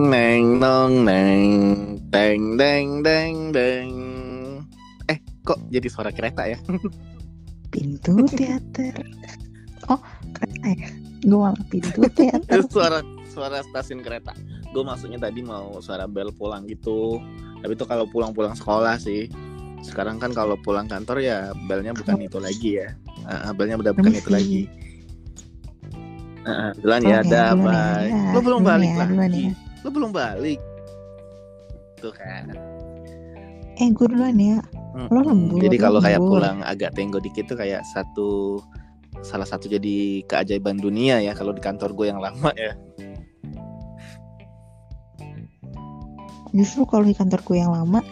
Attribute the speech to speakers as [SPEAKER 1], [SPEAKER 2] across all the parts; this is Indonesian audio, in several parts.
[SPEAKER 1] Teng neng nong neng teng deng deng deng. Eh, kok jadi suara kereta ya?
[SPEAKER 2] Pintu teater. Oh, kereta ya? Gue malah pintu teater.
[SPEAKER 1] suara suara stasiun kereta. Gue maksudnya tadi mau suara bel pulang gitu. Tapi itu kalau pulang-pulang sekolah sih. Sekarang kan kalau pulang kantor ya belnya bukan itu lagi ya. Uh, belnya udah bukan itu
[SPEAKER 2] Permisi.
[SPEAKER 1] lagi. Uh, duluan ya,
[SPEAKER 2] Oke,
[SPEAKER 1] ada bye.
[SPEAKER 2] ya, ya.
[SPEAKER 1] Lo belum balik
[SPEAKER 2] ya,
[SPEAKER 1] lagi.
[SPEAKER 2] ya.
[SPEAKER 1] Lo belum balik. Tuh kan.
[SPEAKER 2] Eh, gue duluan ya. Lo
[SPEAKER 1] Mm-mm.
[SPEAKER 2] lembur,
[SPEAKER 1] Jadi
[SPEAKER 2] lo
[SPEAKER 1] kalau kayak pulang agak tenggo dikit tuh kayak satu salah satu jadi keajaiban dunia ya kalau di kantor gue yang lama ya.
[SPEAKER 2] Justru kalau di kantorku yang lama,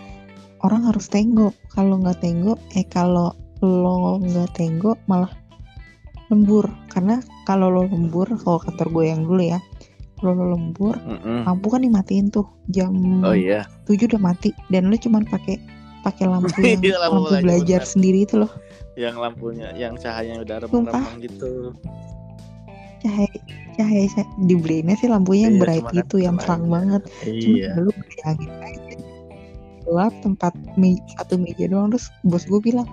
[SPEAKER 2] orang harus tenggo. Kalau nggak tenggo, eh kalau lo nggak tenggo malah lembur. Karena kalau lo lembur, kalau kantor gue yang dulu ya, lo lembur,
[SPEAKER 1] Mm-mm.
[SPEAKER 2] lampu kan dimatiin tuh jam
[SPEAKER 1] Oh iya.
[SPEAKER 2] 7 udah mati dan lo cuman pakai pakai lampu yang
[SPEAKER 1] Iya, lampu
[SPEAKER 2] lampu belajar
[SPEAKER 1] benar.
[SPEAKER 2] sendiri itu loh
[SPEAKER 1] Yang lampunya, yang cahayanya udah remang-remang gitu.
[SPEAKER 2] cahaya cahaya dibeliinnya sih lampunya yang
[SPEAKER 1] Iya,
[SPEAKER 2] bright
[SPEAKER 1] cuma kan
[SPEAKER 2] gitu yang
[SPEAKER 1] cuma
[SPEAKER 2] terang banget cuma
[SPEAKER 1] Iya.
[SPEAKER 2] lu bayangin aja gelap tempat me- satu meja doang terus bos gue bilang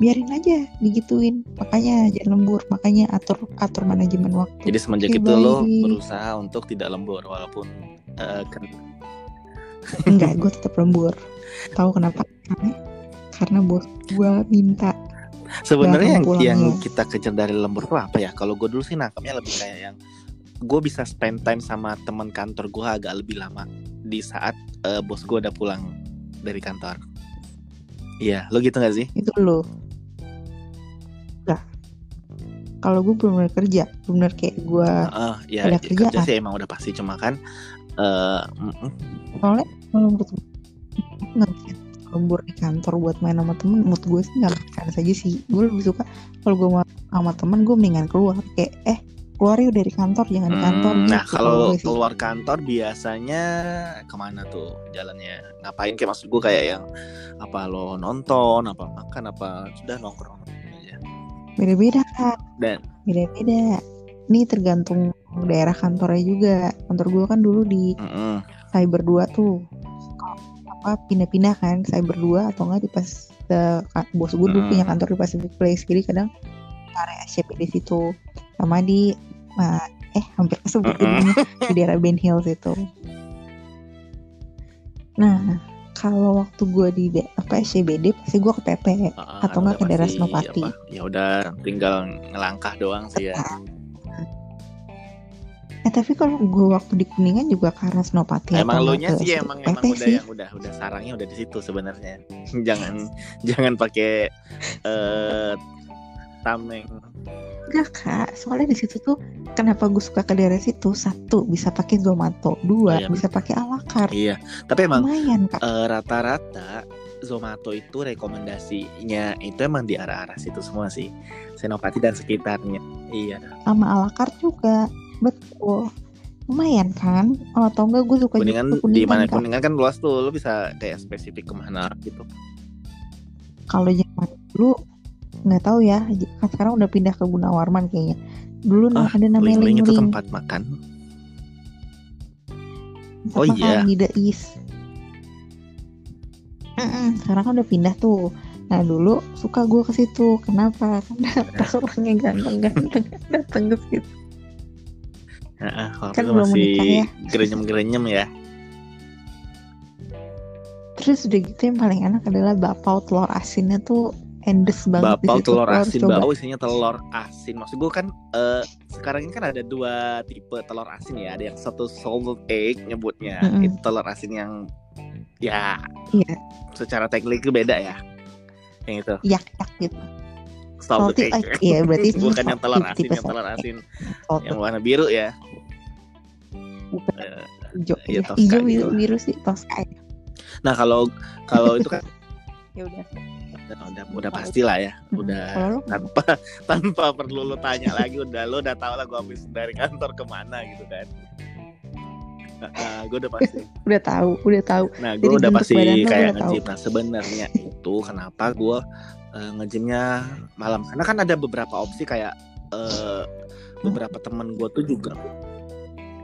[SPEAKER 2] biarin aja digituin. Makanya jangan lembur makanya atur atur manajemen waktu.
[SPEAKER 1] Jadi semenjak itu lo berusaha untuk tidak lembur walaupun eh, kan
[SPEAKER 2] enggak gue tetap lembur. Tahu kenapa? Karena karena bos gue minta.
[SPEAKER 1] Sebenarnya yang, yang kita kejar dari lembur tuh apa ya? Kalau gue dulu sih nangkapnya lebih kayak yang gue bisa spend time sama teman kantor gue agak lebih lama di saat eh, bos gue udah pulang dari kantor. Iya, lo gitu gak sih?
[SPEAKER 2] itu lo kalau gue belum benar kerja belum benar kayak gue
[SPEAKER 1] Heeh, ya
[SPEAKER 2] ada
[SPEAKER 1] kerja
[SPEAKER 2] kerjaan.
[SPEAKER 1] sih emang udah pasti cuma kan mm-mm.
[SPEAKER 2] soalnya kalau menurut gue lembur di kantor buat main sama temen menurut gue sih nggak makan saja sih. Gue lebih suka kalau gue mau sama temen gue mendingan keluar. Kayak eh keluar yuk dari kantor jangan di kantor.
[SPEAKER 1] Hmm, nah
[SPEAKER 2] gitu
[SPEAKER 1] kalau keluar kantor biasanya ke mana tuh jalannya? Ngapain? Kayak maksud gue kayak yang apa lo nonton apa makan apa sudah nongkrong
[SPEAKER 2] beda-beda. Kak
[SPEAKER 1] dan
[SPEAKER 2] beda-beda. Ini tergantung daerah kantornya juga. Kantor gue kan dulu di
[SPEAKER 1] mm-mm.
[SPEAKER 2] cyber 2 tuh. Apa pindah-pindah kan cyber 2 atau enggak di pas ka- bos gue dulu
[SPEAKER 1] Hmm.
[SPEAKER 2] punya kantor di Pacific Place. Jadi kadang area SCP di situ. Sama di ma- eh hampir kesebut
[SPEAKER 1] Mm-mm.
[SPEAKER 2] jadinya, di daerah Ben Hills itu. Nah kalau waktu gue di apa SCBD pasti gue ke PP
[SPEAKER 1] Ah,
[SPEAKER 2] Atau nggak ke daerah
[SPEAKER 1] pasti,
[SPEAKER 2] Senopati.
[SPEAKER 1] ya udah tinggal ngelangkah doang sih ya.
[SPEAKER 2] Eh tapi kalau gue waktu di Kuningan juga karena Senopati
[SPEAKER 1] emang
[SPEAKER 2] atau
[SPEAKER 1] lo nya sih emang
[SPEAKER 2] PP
[SPEAKER 1] emang udah
[SPEAKER 2] sih.
[SPEAKER 1] yang udah udah sarangnya udah di situ sebenarnya. Jangan jangan pakai eh tameng.
[SPEAKER 2] Enggak kak, soalnya di situ tuh kenapa gue suka ke daerah situ? Satu bisa pakai Zomato, dua
[SPEAKER 1] Oh, iya.
[SPEAKER 2] bisa pakai alakar,
[SPEAKER 1] iya. Tapi emang
[SPEAKER 2] lumayan kak.
[SPEAKER 1] eh, rata-rata Zomato itu rekomendasinya itu emang di arah-arah situ semua sih. Senopati dan sekitarnya. Iya.
[SPEAKER 2] Sama alakar juga. Betul. Lumayan kan? Oh, atau enggak gue suka
[SPEAKER 1] kuningan
[SPEAKER 2] juga ke
[SPEAKER 1] di mana?
[SPEAKER 2] Kak.
[SPEAKER 1] kuningan kan luas tuh. Lo bisa kayak spesifik ke mana gitu.
[SPEAKER 2] Kalau zaman dulu nggak tahu ya kan sekarang udah pindah ke Gunawarman kayaknya. Dulu
[SPEAKER 1] Ah,
[SPEAKER 2] ada namanya
[SPEAKER 1] Ling Ling itu tempat makan.
[SPEAKER 2] Tempat
[SPEAKER 1] Oh, iya.
[SPEAKER 2] di Mm-mm, sekarang kan udah pindah tuh. Nah dulu suka gue ke situ. Kenapa? Karena pas orangnya ganteng-ganteng. Datang ke situ. Kan belum
[SPEAKER 1] masih
[SPEAKER 2] menikah ya.
[SPEAKER 1] gerenyem-gerenyem ya.
[SPEAKER 2] Terus udah gitu yang paling enak adalah bapau telur asinnya tuh endes banget
[SPEAKER 1] Bapau telur asin
[SPEAKER 2] coba.
[SPEAKER 1] bau isinya telur asin. Maksud gue kan eh, sekarang ini kan ada dua tipe telur asin ya. Ada yang satu salted egg nyebutnya.
[SPEAKER 2] Mm-mm.
[SPEAKER 1] itu telur asin yang ya
[SPEAKER 2] Iya.
[SPEAKER 1] secara teknik itu beda ya. Yang itu.
[SPEAKER 2] Yak yak gitu.
[SPEAKER 1] Salted
[SPEAKER 2] Salted
[SPEAKER 1] egg,
[SPEAKER 2] egg, iya, berarti
[SPEAKER 1] bukan yang telur asin yang telur
[SPEAKER 2] salted
[SPEAKER 1] asin.
[SPEAKER 2] Salted
[SPEAKER 1] yang warna biru ya.
[SPEAKER 2] Bukan.
[SPEAKER 1] Eh,
[SPEAKER 2] hijau
[SPEAKER 1] iya,
[SPEAKER 2] iya,
[SPEAKER 1] Tosca
[SPEAKER 2] hijau
[SPEAKER 1] gitu
[SPEAKER 2] biru,
[SPEAKER 1] lah.
[SPEAKER 2] biru sih Tosca ya.
[SPEAKER 1] nah kalau kalau itu kan
[SPEAKER 2] ya udah
[SPEAKER 1] udah udah pasti lah ya. udah tanpa tanpa perlu lo tanya lagi udah lo udah tahu lah gue habis dari kantor ke mana gitu kan. Nah, gue udah pasti.
[SPEAKER 2] Udah tahu udah tahu.
[SPEAKER 1] Nah gue udah pasti kayak ngejim nah sebenarnya itu kenapa gue uh, ngejimnya malam. Karena kan ada beberapa opsi kayak eh, beberapa temen gue tuh juga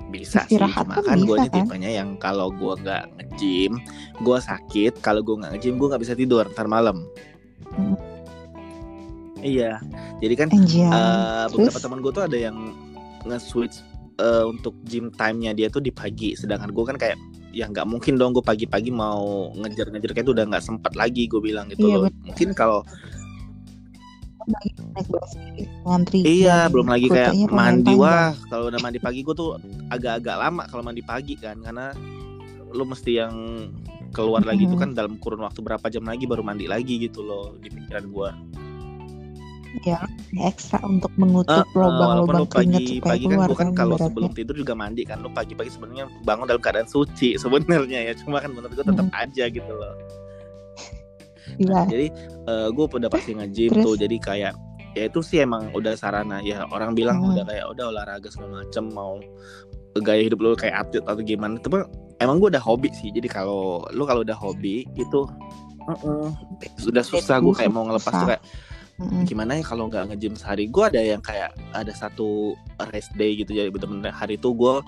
[SPEAKER 1] bisa
[SPEAKER 2] Istirahat
[SPEAKER 1] sih cuma kan gue ini
[SPEAKER 2] kan?
[SPEAKER 1] tipenya yang kalau gue nggak nge-gym gue sakit. Kalau gue nggak nge-gym gue nggak bisa tidur ntar malam. Iya. Jadi kan
[SPEAKER 2] Anjay.
[SPEAKER 1] eh, beberapa teman gue tuh ada yang nge-switch eh, untuk gym time-nya dia tuh di pagi. Sedangkan gue kan kayak ya nggak mungkin dong gue pagi-pagi mau ngejar-ngejar kayak itu udah nggak sempat lagi gue bilang gitu
[SPEAKER 2] Iya,
[SPEAKER 1] loh.
[SPEAKER 2] bener.
[SPEAKER 1] mungkin kalau
[SPEAKER 2] ngantri.
[SPEAKER 1] Iya, belum lagi kayak mandi. wah. Kalau udah mandi pagi gue tuh agak-agak lama kalau mandi pagi kan. Karena lu mesti yang keluar lagi itu kan dalam kurun waktu berapa jam lagi baru mandi lagi gitu loh di pikiran gua.
[SPEAKER 2] ya ekstra untuk menutup
[SPEAKER 1] Eh,
[SPEAKER 2] lubang-lubang
[SPEAKER 1] lu
[SPEAKER 2] keringat
[SPEAKER 1] pagi pagi kan gua kan
[SPEAKER 2] kan
[SPEAKER 1] kalau sebelum tidur juga mandi kan lu pagi-pagi sebenarnya bangun dalam keadaan suci sebenarnya ya cuma kan menurut gua tetap
[SPEAKER 2] Mhm.
[SPEAKER 1] aja gitu loh.
[SPEAKER 2] Gila.
[SPEAKER 1] Jadi eh, gue udah pasti nge-gym tuh jadi kayak ya itu sih emang udah sarana ya orang bilang
[SPEAKER 2] Hmm.
[SPEAKER 1] udah kayak udah olahraga segala macem mau gaya hidup lu kayak atlet atau gimana tapi emang gue udah hobi sih jadi kalau lu kalau udah hobi itu uh-uh, sudah susah gue kayak mau ngelepas tuh kayak
[SPEAKER 2] Mm-mm.
[SPEAKER 1] gimana ya kalau nggak nge-gym sehari gue ada yang kayak ada satu rest day gitu jadi bener-bener hari itu gue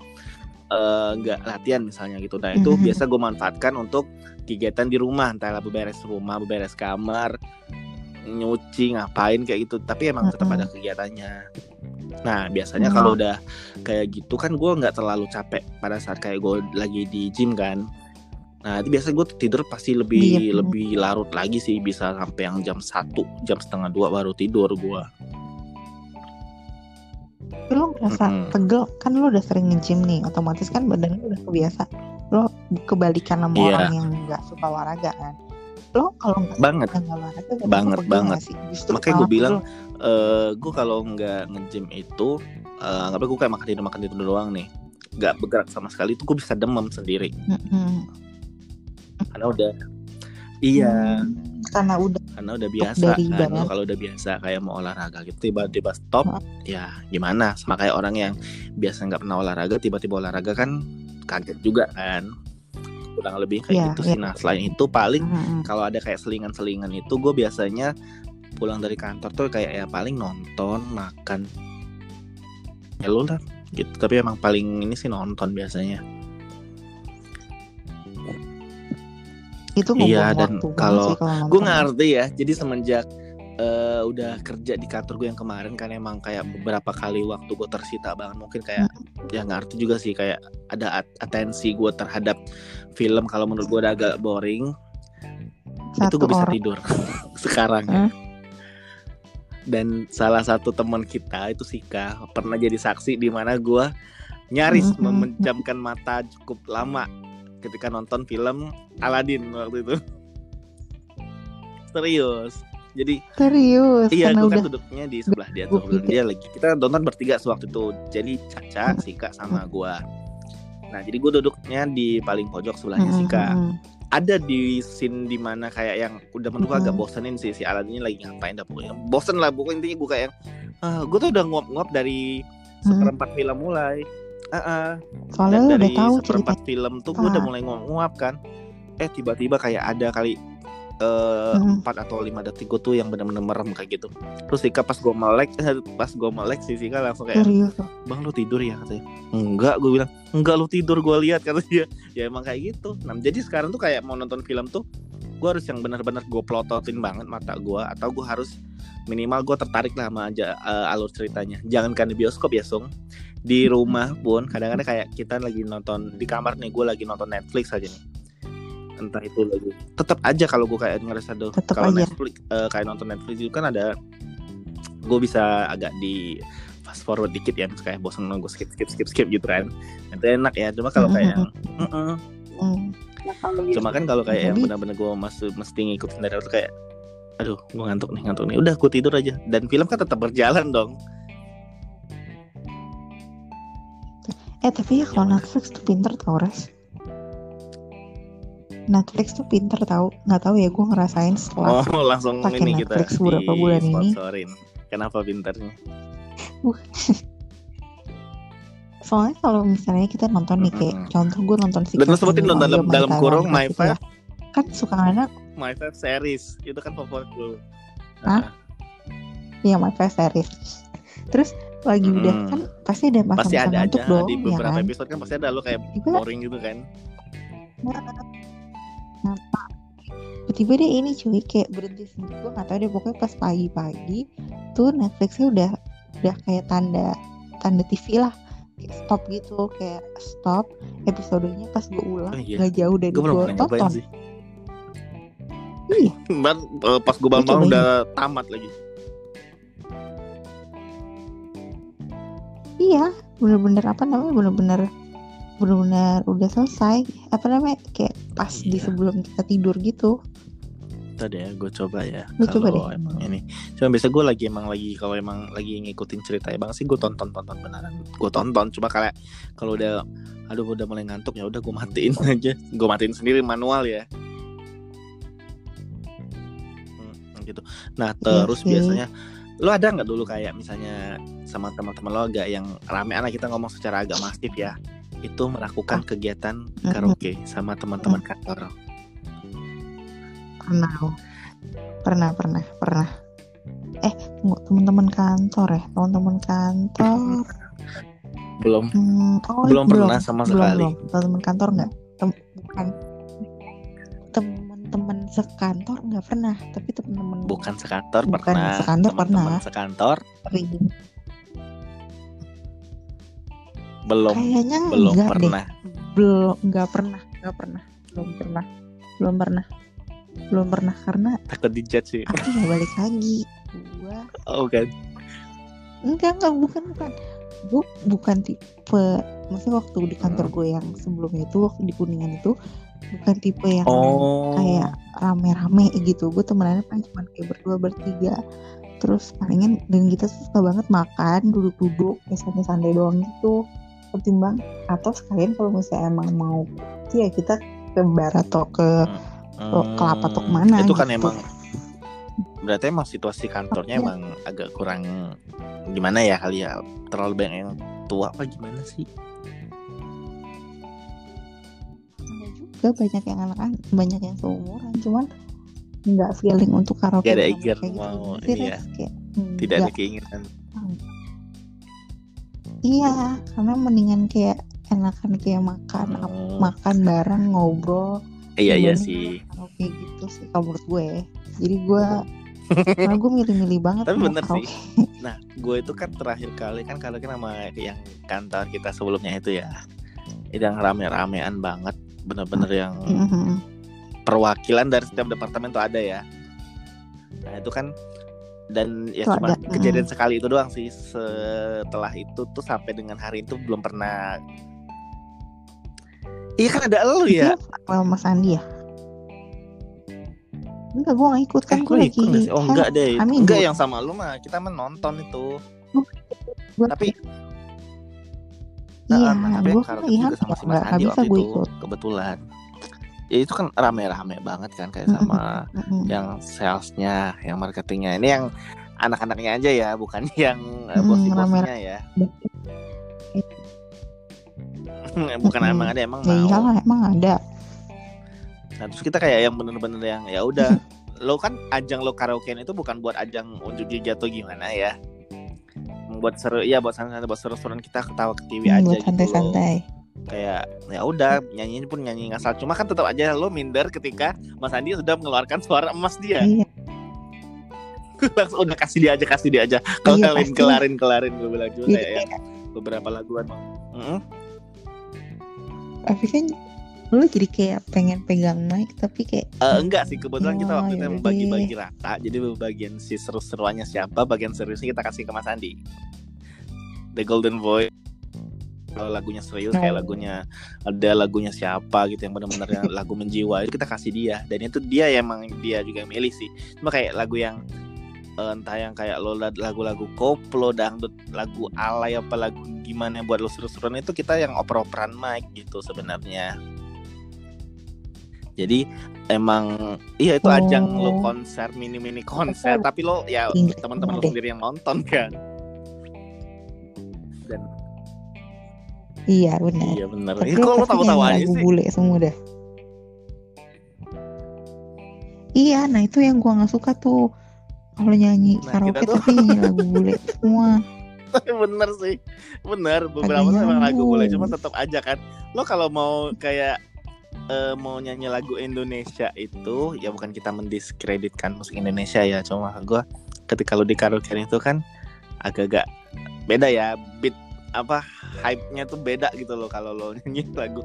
[SPEAKER 1] eh, nggak latihan misalnya gitu nah itu
[SPEAKER 2] Mhm.
[SPEAKER 1] biasa gue manfaatkan untuk kegiatan di rumah entahlah beberes rumah beberes kamar nyuci ngapain kayak gitu tapi emang tetap ada kegiatannya nah biasanya
[SPEAKER 2] Mhm.
[SPEAKER 1] kalau udah kayak gitu kan gue nggak terlalu capek pada saat kayak gue lagi di gym kan nah itu biasa gue tidur pasti lebih
[SPEAKER 2] Iya.
[SPEAKER 1] lebih larut lagi sih bisa sampai yang jam satu jam setengah dua baru tidur gue
[SPEAKER 2] lo ngerasa
[SPEAKER 1] Mm-mm.
[SPEAKER 2] pegel kan lo udah sering nge-gym nih otomatis kan badan lo udah kebiasa lo kebalikan sama
[SPEAKER 1] Iya.
[SPEAKER 2] orang yang nggak suka olahraga kan lo kalau nggak
[SPEAKER 1] banget
[SPEAKER 2] olahraga
[SPEAKER 1] Banget, banget.
[SPEAKER 2] sih? Justru
[SPEAKER 1] Makanya gua bilang,
[SPEAKER 2] pegel.
[SPEAKER 1] eh gue kalau nggak nge-gym itu eh anggapnya gue kayak makan tidur makan tidur doang nih nggak bergerak sama sekali itu gue bisa demam sendiri
[SPEAKER 2] Mm-mm.
[SPEAKER 1] karena udah iya
[SPEAKER 2] Hmm, karena udah
[SPEAKER 1] karena udah biasa kan kalau udah biasa kayak mau olahraga gitu tiba-tiba stop
[SPEAKER 2] Heeh.
[SPEAKER 1] ya gimana sama kayak orang yang biasa nggak pernah olahraga tiba-tiba olahraga kan kaget juga kan kurang lebih kayak
[SPEAKER 2] Iya,
[SPEAKER 1] gitu
[SPEAKER 2] iya.
[SPEAKER 1] sih. Nah selain itu paling
[SPEAKER 2] Mm-mm.
[SPEAKER 1] kalau ada kayak selingan-selingan itu gue biasanya pulang dari kantor tuh kayak ya paling nonton makan. Ya lu lah gitu. Tapi emang paling ini sih nonton biasanya.
[SPEAKER 2] Itu
[SPEAKER 1] Iya, dan kalau gue ngerti ya jadi semenjak eh, udah kerja di kantor gue yang kemarin kan emang kayak beberapa kali waktu gue tersita banget. Mungkin kayak ya ngerti juga sih kayak ada at- atensi gue terhadap film kalau menurut gue udah agak boring. Itu
[SPEAKER 2] satu
[SPEAKER 1] gue bisa tidur sekarang ya. Dan salah satu teman kita itu Sika pernah jadi saksi di mana gue nyaris memejamkan mata cukup lama ketika nonton film Aladdin waktu itu. Serius jadi
[SPEAKER 2] serius?
[SPEAKER 1] iya gue
[SPEAKER 2] udah
[SPEAKER 1] kan duduknya di sebelah dia tuh dia lagi kita nonton bertiga sewaktu itu. Jadi Caca Sika sama gue nah jadi gue duduknya di paling pojok sebelahnya
[SPEAKER 2] Mm-mm,
[SPEAKER 1] Sika.
[SPEAKER 2] mm-mm.
[SPEAKER 1] ada di scene di mana kayak yang udah menurut gue agak bosenin sih si Aladin ini lagi ngapain dah pokoknya. Bosen lah pokoknya intinya gue kayak yang, ah gue tuh udah nguap-nguap dari seperempat film mulai. Ah, ah.
[SPEAKER 2] soalnya
[SPEAKER 1] dan dari
[SPEAKER 2] udah tahu cerita
[SPEAKER 1] seperempat film tuh gue udah
[SPEAKER 2] Ah.
[SPEAKER 1] mulai nguap-nguap kan. Eh tiba-tiba kayak ada kali eh,
[SPEAKER 2] Mm.
[SPEAKER 1] empat atau lima detik gue tuh yang bener-bener merem kayak gitu. Terus Sika pas gue melek pas gue melek si Sika langsung kayak
[SPEAKER 2] serius
[SPEAKER 1] bang lu tidur ya? katanya. Enggak gue bilang. Enggak lu tidur gue lihat kata dia. Ya emang kayak gitu. Nah jadi sekarang tuh kayak mau nonton film tuh gue harus yang benar-benar gue plototin banget mata gue atau gue harus minimal gue tertarik lah sama aja eh, alur ceritanya. Jangan kan di bioskop ya sung. Di rumah pun kadang-kadang kayak kita lagi nonton di kamar nih gue lagi nonton Netflix aja nih entah itu lagi tetap aja kalau gue kayak ngerasa tuh
[SPEAKER 2] Tetep
[SPEAKER 1] kalau
[SPEAKER 2] aja.
[SPEAKER 1] Netflix eh, kayak nonton Netflix itu kan ada gue bisa agak di fast forward dikit ya kayak bosan gue skip skip skip skip gitu kan itu enak ya cuma kalau kayak yang.
[SPEAKER 2] Hmm. Nah, kalau gitu,
[SPEAKER 1] cuma kan kalau kayak yang benar-benar gue masih mesti ngikutin dari tuh kayak aduh gue ngantuk nih ngantuk nih udah gue tidur aja dan film kan tetap berjalan dong
[SPEAKER 2] eh tapi ya kalau? Netflix tuh pinter tau res Netflix tuh pinter tau nggak tahu ya gue ngerasain setelah
[SPEAKER 1] oh langsung
[SPEAKER 2] pakai
[SPEAKER 1] ini kita
[SPEAKER 2] Netflix beberapa bulan ini.
[SPEAKER 1] kenapa pinternya
[SPEAKER 2] soalnya kalau misalnya kita nonton nih kayak
[SPEAKER 1] Mm-mm.
[SPEAKER 2] contoh gue nonton si
[SPEAKER 1] Dan sebutin dong dalam- dalam kurung My
[SPEAKER 2] gitu ya.
[SPEAKER 1] Five.
[SPEAKER 2] kan suka anak
[SPEAKER 1] My Five series itu kan favorit lu
[SPEAKER 2] Hah? ya My Five series terus lagi udah
[SPEAKER 1] Mm-mm.
[SPEAKER 2] kan pasti ada masa
[SPEAKER 1] pasti ada
[SPEAKER 2] ngantuk
[SPEAKER 1] aja
[SPEAKER 2] dong
[SPEAKER 1] di
[SPEAKER 2] ya
[SPEAKER 1] beberapa
[SPEAKER 2] kan
[SPEAKER 1] episode kan pasti ada lo kayak boring gitu kan
[SPEAKER 2] tiba deh ini cuy kayak berhenti sendiri. Gue nggak tahu deh pokoknya pas pagi-pagi tuh Netflixnya udah udah kayak tanda tanda TV lah. Kayak stop gitu kayak stop episodenya pas gue ulang.
[SPEAKER 1] Oh, iya.
[SPEAKER 2] nggak jauh dari
[SPEAKER 1] gue
[SPEAKER 2] tonton
[SPEAKER 1] sih.
[SPEAKER 2] Iya.
[SPEAKER 1] Ban, eh, pas gue bangun udah tamat lagi.
[SPEAKER 2] Iya bener-bener apa namanya bener-bener bener-bener udah selesai. Apa namanya kayak pas di
[SPEAKER 1] Iya.
[SPEAKER 2] sebelum kita tidur gitu
[SPEAKER 1] tadi ya gue coba ya kalau emang ini. Cuma biasa gue lagi emang lagi kalau emang lagi ngikutin ceritanya bang sih gue tonton tonton beneran. Gue tonton cuma kayak kalau udah aduh udah mulai ngantuk ya udah gue matiin aja. Gue matiin sendiri manual ya. Hmm, gitu. Nah terus
[SPEAKER 2] sih.
[SPEAKER 1] biasanya lo ada nggak dulu kayak misalnya sama teman-teman lo agak yang rame anak kita ngomong secara agak masif ya itu melakukan kegiatan
[SPEAKER 2] Mhm.
[SPEAKER 1] karaoke sama teman-teman kantor
[SPEAKER 2] pernah loh. pernah pernah pernah. Eh teman-teman kantor ya? Teman-teman kantor.
[SPEAKER 1] Belum.
[SPEAKER 2] Hmm, oh,
[SPEAKER 1] Belum pernah sama
[SPEAKER 2] belum,
[SPEAKER 1] sekali.
[SPEAKER 2] belum. teman kantor nggak? Tem- bukan. Teman-teman sekantor nggak pernah tapi teman-teman
[SPEAKER 1] bukan sekantor
[SPEAKER 2] Bukan
[SPEAKER 1] pernah.
[SPEAKER 2] sekantor
[SPEAKER 1] teman-teman
[SPEAKER 2] pernah.
[SPEAKER 1] sekantor?
[SPEAKER 2] Sering
[SPEAKER 1] belum.
[SPEAKER 2] Kayaknya
[SPEAKER 1] belum
[SPEAKER 2] enggak
[SPEAKER 1] pernah.
[SPEAKER 2] Deh belum nggak pernah nggak pernah. Belum pernah. Belum pernah belum pernah karena
[SPEAKER 1] takut dijudge sih.
[SPEAKER 2] aku nggak balik lagi. Gua
[SPEAKER 1] oh kan
[SPEAKER 2] enggak enggak bukan bukan. Gue bukan tipe maksudnya waktu di kantor
[SPEAKER 1] Hmm.
[SPEAKER 2] gue yang sebelumnya itu waktu di kuningan itu bukan tipe yang
[SPEAKER 1] oh.
[SPEAKER 2] kayak rame-rame gitu. Gue temenannya paling cuma kayak berdua bertiga. Terus palingan dan kita suka banget makan duduk-duduk ya santai-santai doang gitu. Ketimbang atau sekalian kalau misalnya emang mau ya kita ke bar atau ke ke kelapa atau
[SPEAKER 1] Hmm,
[SPEAKER 2] ke mana
[SPEAKER 1] itu kan
[SPEAKER 2] gitu.
[SPEAKER 1] emang berarti emang situasi kantornya
[SPEAKER 2] Iya.
[SPEAKER 1] emang agak kurang gimana ya kali ya terlalu banyak yang tua apa gimana sih
[SPEAKER 2] juga banyak yang anak-anak banyak yang seumuran cuman nggak feeling untuk karaoke
[SPEAKER 1] Nggak ada eager
[SPEAKER 2] kayak gitu.
[SPEAKER 1] mau
[SPEAKER 2] Ngerti,
[SPEAKER 1] ini ya.
[SPEAKER 2] Res? Kayak,
[SPEAKER 1] tidak ada keinginan
[SPEAKER 2] iya karena mendingan kayak enakan kayak makan
[SPEAKER 1] Hmm,
[SPEAKER 2] makan bareng ngobrol
[SPEAKER 1] iya iya sih
[SPEAKER 2] karaoke gitu sih kalau menurut gue jadi gue karena gue milih-milih banget
[SPEAKER 1] Tapi bener sih. Nah, gue itu kan terakhir kali kan kalau kan sama yang kantor kita sebelumnya itu ya, itu yang rame-ramean banget, bener-bener yang
[SPEAKER 2] Mhm.
[SPEAKER 1] perwakilan dari setiap departemen tuh ada ya. Nah itu kan dan ya cuma kejadian sekali itu doang sih. Setelah itu tuh sampai dengan hari itu belum pernah. Iya kan ada elu ya.
[SPEAKER 2] Sama Mas Andi ya enggak gue gak ikut kan
[SPEAKER 1] Eh,
[SPEAKER 2] gue lagi
[SPEAKER 1] ikut? Oh enggak deh.
[SPEAKER 2] Amin,
[SPEAKER 1] enggak yang sama lu mah kita menonton itu.
[SPEAKER 2] Gua-
[SPEAKER 1] Tapi
[SPEAKER 2] iya
[SPEAKER 1] Nah, tapi
[SPEAKER 2] gue kan lagi hamil
[SPEAKER 1] sama si Mas Andi
[SPEAKER 2] bisa
[SPEAKER 1] waktu
[SPEAKER 2] gue
[SPEAKER 1] itu
[SPEAKER 2] ikut
[SPEAKER 1] kebetulan. Ya itu kan rame-rame banget kan kayak sama yang salesnya, yang marketingnya. Ini yang anak-anaknya aja ya, bukan yang eh,
[SPEAKER 2] Hmm,
[SPEAKER 1] bos-bosnya ya. bukan
[SPEAKER 2] Mm-mm.
[SPEAKER 1] emang ada emang
[SPEAKER 2] ya
[SPEAKER 1] mau.
[SPEAKER 2] iyalah emang ada.
[SPEAKER 1] Nah, terus kita kayak yang bener-bener yang ya udah. Lo kan ajang lo karaokean itu bukan buat ajang unjuk gigi atau gimana ya. Buat seru ya buat santai buat seru-seruan kita ketawa ketiwi
[SPEAKER 2] Hmm,
[SPEAKER 1] aja
[SPEAKER 2] buat
[SPEAKER 1] gitu
[SPEAKER 2] santai-santai.
[SPEAKER 1] Kayak ya udah nyanyiin pun nyanyi ngasal cuma kan tetap aja lo minder ketika Mas Andi sudah mengeluarkan suara emas dia.
[SPEAKER 2] Iya.
[SPEAKER 1] Langsung udah kasih dia aja kasih dia aja. Kalau
[SPEAKER 2] Iya,
[SPEAKER 1] kalian kelarin kelarin. Gue bilang juga
[SPEAKER 2] Jadi
[SPEAKER 1] kayak
[SPEAKER 2] kayak,
[SPEAKER 1] yang beberapa laguan
[SPEAKER 2] tapi kan lu jadi kayak pengen pegang mic tapi kayak
[SPEAKER 1] Eh, enggak sih. Kebetulan kita
[SPEAKER 2] Oh,
[SPEAKER 1] waktu itu
[SPEAKER 2] yaudah
[SPEAKER 1] emang bagi-bagi rata. Jadi bagian si seru-seruannya siapa bagian seriusnya kita kasih ke Mas Andi. The Golden Voice. Kalau lagunya serius kayak
[SPEAKER 2] Oh.
[SPEAKER 1] lagunya ada lagunya siapa gitu yang benar-benar lagu menjiwa itu kita kasih dia. Dan itu dia yang emang dia juga yang milih sih. Cuma kayak lagu yang entah yang kayak lo lagu-lagu koplo dangdut lagu alay apa lagu gimana buat lo seru-seruan itu kita yang oper-operan mic gitu sebenarnya. Jadi emang iya itu ajang lo
[SPEAKER 2] Oh.
[SPEAKER 1] konser mini-mini konser. Tapi lo ya teman-teman lo
[SPEAKER 2] deh.
[SPEAKER 1] sendiri yang nonton kan? Dan
[SPEAKER 2] iya benar.
[SPEAKER 1] Iya
[SPEAKER 2] tapi
[SPEAKER 1] Ih, kok lo tahu-tahu aja sih.
[SPEAKER 2] bule semua dah. Iya nah itu yang gua nggak suka tuh kalau nyanyi
[SPEAKER 1] Nah,
[SPEAKER 2] karaoke
[SPEAKER 1] tuh-
[SPEAKER 2] tapi nyanyi lagu bule semua.
[SPEAKER 1] Bener sih bener. Beberapa tuh emang lagu boleh cuma tetap aja kan. Lo kalau mau kayak eh, mau nyanyi lagu Indonesia itu ya bukan kita mendiskreditkan musik Indonesia ya. Cuma gue ketika lo di karaoke itu kan agak-agak beda ya beat apa hype-nya tuh beda gitu loh kalau lo nyanyi lagu.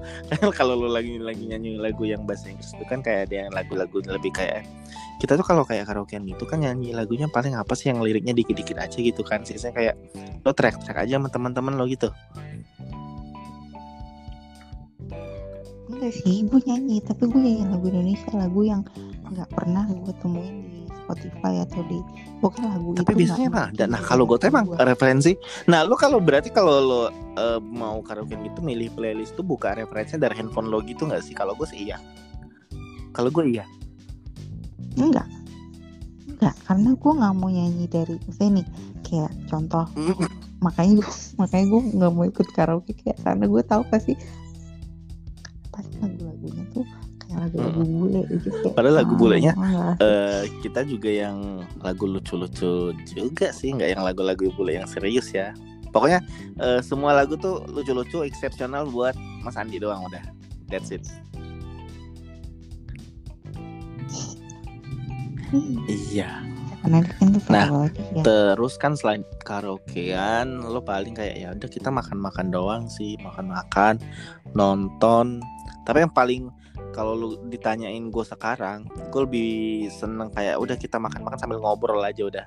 [SPEAKER 1] Kalau lo lagi lagi nyanyi lagu yang bahasa Inggris itu kan kayak ada yang lagu-lagu lebih kayak kita tuh kalau kayak karaokean gitu kan nyanyi lagunya paling apa sih yang liriknya dikit-dikit aja gitu kan. Sisanya kayak lo track-track aja sama teman-teman lo gitu.
[SPEAKER 2] Enggak sih gue nyanyi tapi gue nyanyi lagu Indonesia lagu yang nggak pernah gue temuin di Spotify atau di pokoknya lagu
[SPEAKER 1] tapi
[SPEAKER 2] itu
[SPEAKER 1] biasanya mah dan nah kalau gue emang
[SPEAKER 2] gua.
[SPEAKER 1] referensi. Nah lo kalau berarti kalau lo eh, mau karaoke gitu milih playlist tuh buka referensinya dari handphone lo gitu nggak sih? Kalau gue sih iya. Kalau gue iya.
[SPEAKER 2] Enggak. Enggak karena gue nggak mau nyanyi dari misalnya nih kayak contoh makanya gue makanya gue nggak mau ikut karaoke kayak karena gue tahu pasti pasti lagu-lagunya lagu-lagu bule gitu kayak,
[SPEAKER 1] Padahal lagu bulenya,
[SPEAKER 2] malas.
[SPEAKER 1] Eh, kita juga yang lagu lucu-lucu juga sih nggak yang lagu-lagu bule yang serius ya. Pokoknya eh, semua lagu tuh lucu-lucu eksepsional buat Mas Andi doang udah. That's it. Iya. Nah,
[SPEAKER 2] ya.
[SPEAKER 1] Terus kan selain karaokean, lo paling kayak ya udah kita makan-makan doang sih, makan-makan, nonton. Tapi yang paling kalau lu ditanyain gue sekarang, gue lebih seneng kayak udah kita makan-makan sambil ngobrol aja udah.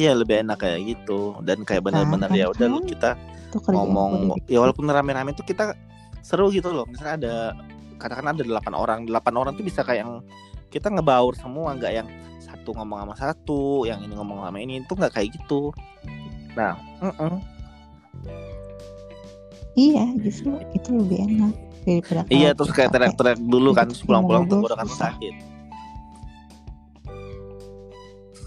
[SPEAKER 1] Iya lebih enak kayak gitu dan kayak bener-bener
[SPEAKER 2] Kan,
[SPEAKER 1] ya udah lu kita ngomong ya walaupun rame-rame tuh kita seru gitu loh. Misalnya ada katakan ada delapan orang, delapan orang tuh bisa kayak yang kita ngebaur semua, nggak yang satu ngomong sama satu, yang ini ngomong sama ini itu nggak kayak gitu. Nah, mm-mm.
[SPEAKER 2] iya justru itu lebih enak daripada
[SPEAKER 1] iya terus kayak teriak-teriak dulu kan, pulang-pulang
[SPEAKER 2] ngobrol
[SPEAKER 1] tenggorokan
[SPEAKER 2] susah.
[SPEAKER 1] sakit.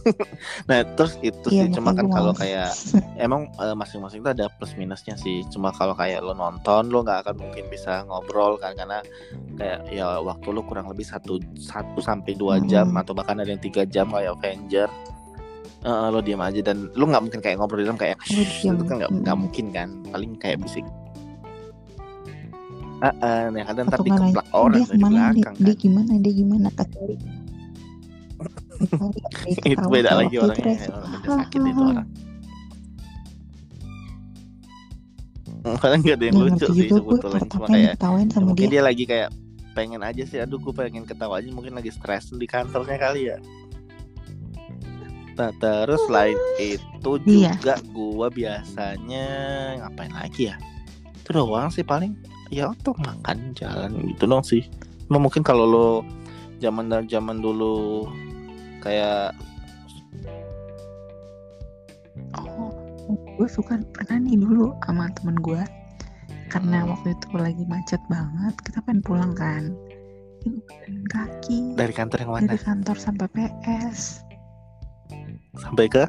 [SPEAKER 1] nah terus itu
[SPEAKER 2] Iya,
[SPEAKER 1] sih cuma kan kalau kayak emang eh, masing-masing itu ada plus minusnya sih cuma kalau kayak lo nonton lo nggak akan mungkin bisa ngobrol kan karena kayak ya waktu lo kurang lebih satu satu sampai dua jam
[SPEAKER 2] Mm-mm.
[SPEAKER 1] atau bahkan ada yang tiga jam kayak Avenger Eh, lo diam aja dan lo nggak mungkin kayak ngobrol di dalam kayak itu kan nggak nggak
[SPEAKER 2] Mm-mm.
[SPEAKER 1] mungkin kan paling kayak bisik Ah, ah, yang ada ntar dikeplak orang
[SPEAKER 2] dia
[SPEAKER 1] ke
[SPEAKER 2] mana? Dia,
[SPEAKER 1] belakang
[SPEAKER 2] dia
[SPEAKER 1] kan.
[SPEAKER 2] gimana? Dia gimana? Kecuali
[SPEAKER 1] itu beda lagi orangnya. Orang beda sakit itu orang. Padahal nggak ada yang lucu sih
[SPEAKER 2] gue
[SPEAKER 1] sebetulnya cuma
[SPEAKER 2] yang
[SPEAKER 1] kayak ya mungkin
[SPEAKER 2] dia?
[SPEAKER 1] dia lagi kayak pengen aja sih aduh gue pengen ketawa aja mungkin lagi stres di kantornya kali ya. Nah terus selain itu
[SPEAKER 2] Iya.
[SPEAKER 1] juga gua biasanya ngapain lagi ya? Itu doang sih paling ya untuk makan jalan gitu dong sih. Cuma mungkin kalau lo zaman zaman dulu kayak
[SPEAKER 2] oh gue suka pernah nih dulu sama temen gue. Karena
[SPEAKER 1] Hmm.
[SPEAKER 2] waktu itu lagi macet banget kita pengen pulang kan. Kaki
[SPEAKER 1] dari kantor yang mana?
[SPEAKER 2] Dari kantor sampai PS
[SPEAKER 1] sampai ke?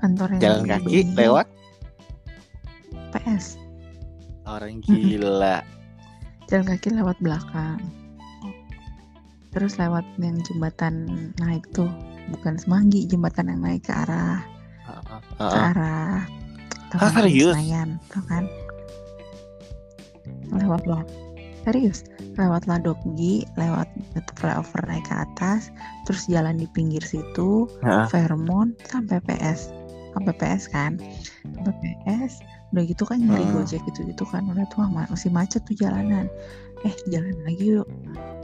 [SPEAKER 2] Kantor yang
[SPEAKER 1] jalan kaki lewat?
[SPEAKER 2] PS
[SPEAKER 1] orang gila
[SPEAKER 2] jalan kaki lewat belakang terus lewat yang jembatan naik tuh bukan semanggi jembatan yang naik ke arah ke
[SPEAKER 1] Heeh.
[SPEAKER 2] arah
[SPEAKER 1] Ah, serius?
[SPEAKER 2] Senayan tuh kan lewat lah serius lewat Ladoggi lewat flyover naik ke atas terus jalan di pinggir situ
[SPEAKER 1] Heeh.
[SPEAKER 2] Fairmont sampai PS sampai PS kan sampai PS udah gitu kan nyari
[SPEAKER 1] Hmm.
[SPEAKER 2] gojek gitu gitu kan udah tuh ma- masih macet tuh jalanan eh jalan lagi yuk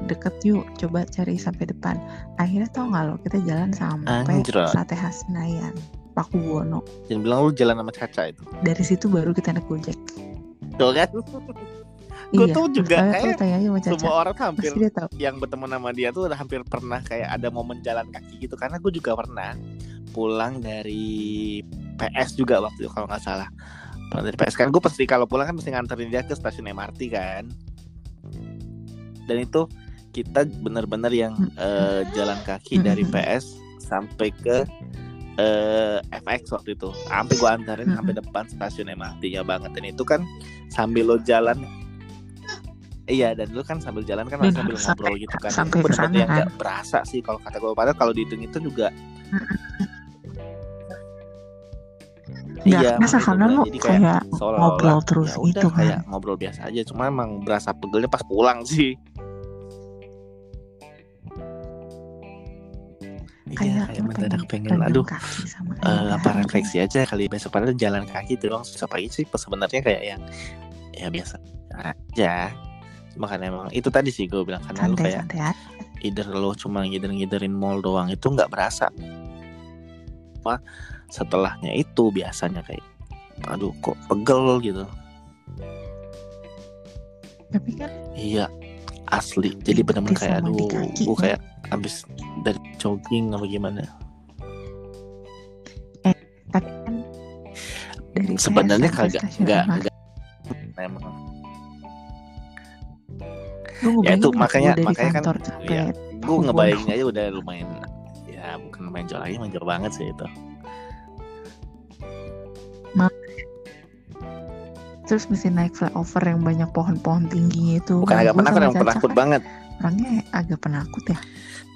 [SPEAKER 2] deket yuk coba cari sampai depan akhirnya tau nggak lo kita jalan sampai
[SPEAKER 1] Anjrot.
[SPEAKER 2] sate khas Senayan Paku Buwono
[SPEAKER 1] Jangan bilang lu jalan sama Caca itu.
[SPEAKER 2] dari situ baru kita naik gojek
[SPEAKER 1] Tuh kan? Gua
[SPEAKER 2] iya
[SPEAKER 1] tuh juga kayak Semua orang hampir
[SPEAKER 2] pasti dia tahu
[SPEAKER 1] yang bertemu sama dia tuh udah hampir pernah kayak ada momen jalan kaki gitu karena gue juga pernah pulang dari PS juga waktu itu kalau nggak salah pulang dari PS kan gue pasti kalau pulang kan mesti nganterin dia ke stasiun MRT kan. Dan itu kita bener-bener yang eh, jalan kaki dari PS sampai ke eh, FX waktu itu. Sampai gue antarin sampai depan stasiun MRT-nya banget. Dan itu kan sambil lo jalan Iya dan lu kan sambil jalan kan sambil ngobrol gitu kan.
[SPEAKER 2] sampai
[SPEAKER 1] Itu
[SPEAKER 2] sana,
[SPEAKER 1] yang
[SPEAKER 2] kan?
[SPEAKER 1] nggak berasa sih kalau kata gue padahal kalau dihitung itu juga
[SPEAKER 2] Nggak
[SPEAKER 1] iya
[SPEAKER 2] kerasa
[SPEAKER 1] makanya
[SPEAKER 2] karena
[SPEAKER 1] gua
[SPEAKER 2] lu
[SPEAKER 1] bilang, jadi kayak
[SPEAKER 2] kayak ngobrol terus
[SPEAKER 1] ya
[SPEAKER 2] gitu kan.
[SPEAKER 1] kayak ngobrol biasa aja cuma emang berasa pegelnya pas pulang sih. Iya
[SPEAKER 2] kayak
[SPEAKER 1] kayak
[SPEAKER 2] lu
[SPEAKER 1] mendadak pengen
[SPEAKER 2] pegang
[SPEAKER 1] aduh
[SPEAKER 2] sama ayah
[SPEAKER 1] apa
[SPEAKER 2] gitu.
[SPEAKER 1] refleksi aja kali besok padahal jalan kaki doang susah pagi sih sebenarnya kayak yang ya biasa aja. Cuma kan emang itu tadi sih gue bilang karena lu kayak
[SPEAKER 2] santai
[SPEAKER 1] either lo cuma ngider-ngiderin mall doang itu nggak berasa setelahnya itu biasanya kayak aduh kok pegel gitu.
[SPEAKER 2] Tapi kan
[SPEAKER 1] iya asli. Jadi benar-benar kayak aduh
[SPEAKER 2] kaki,
[SPEAKER 1] gue
[SPEAKER 2] ya.
[SPEAKER 1] kayak abis dari jogging apa gimana.
[SPEAKER 2] Tapi kan dari
[SPEAKER 1] sebenarnya kagak nggak nggak emang
[SPEAKER 2] lu
[SPEAKER 1] ya itu makanya makanya kan ya gue ngebayangin aja udah lumayan ya bukan lumayan jauh lagi lumayan jauh banget sih itu
[SPEAKER 2] terus mesti naik flyover yang banyak pohon-pohon tinggi itu.
[SPEAKER 1] Bukan agak penakut yang penakut
[SPEAKER 2] kan
[SPEAKER 1] banget.
[SPEAKER 2] Orangnya agak penakut ya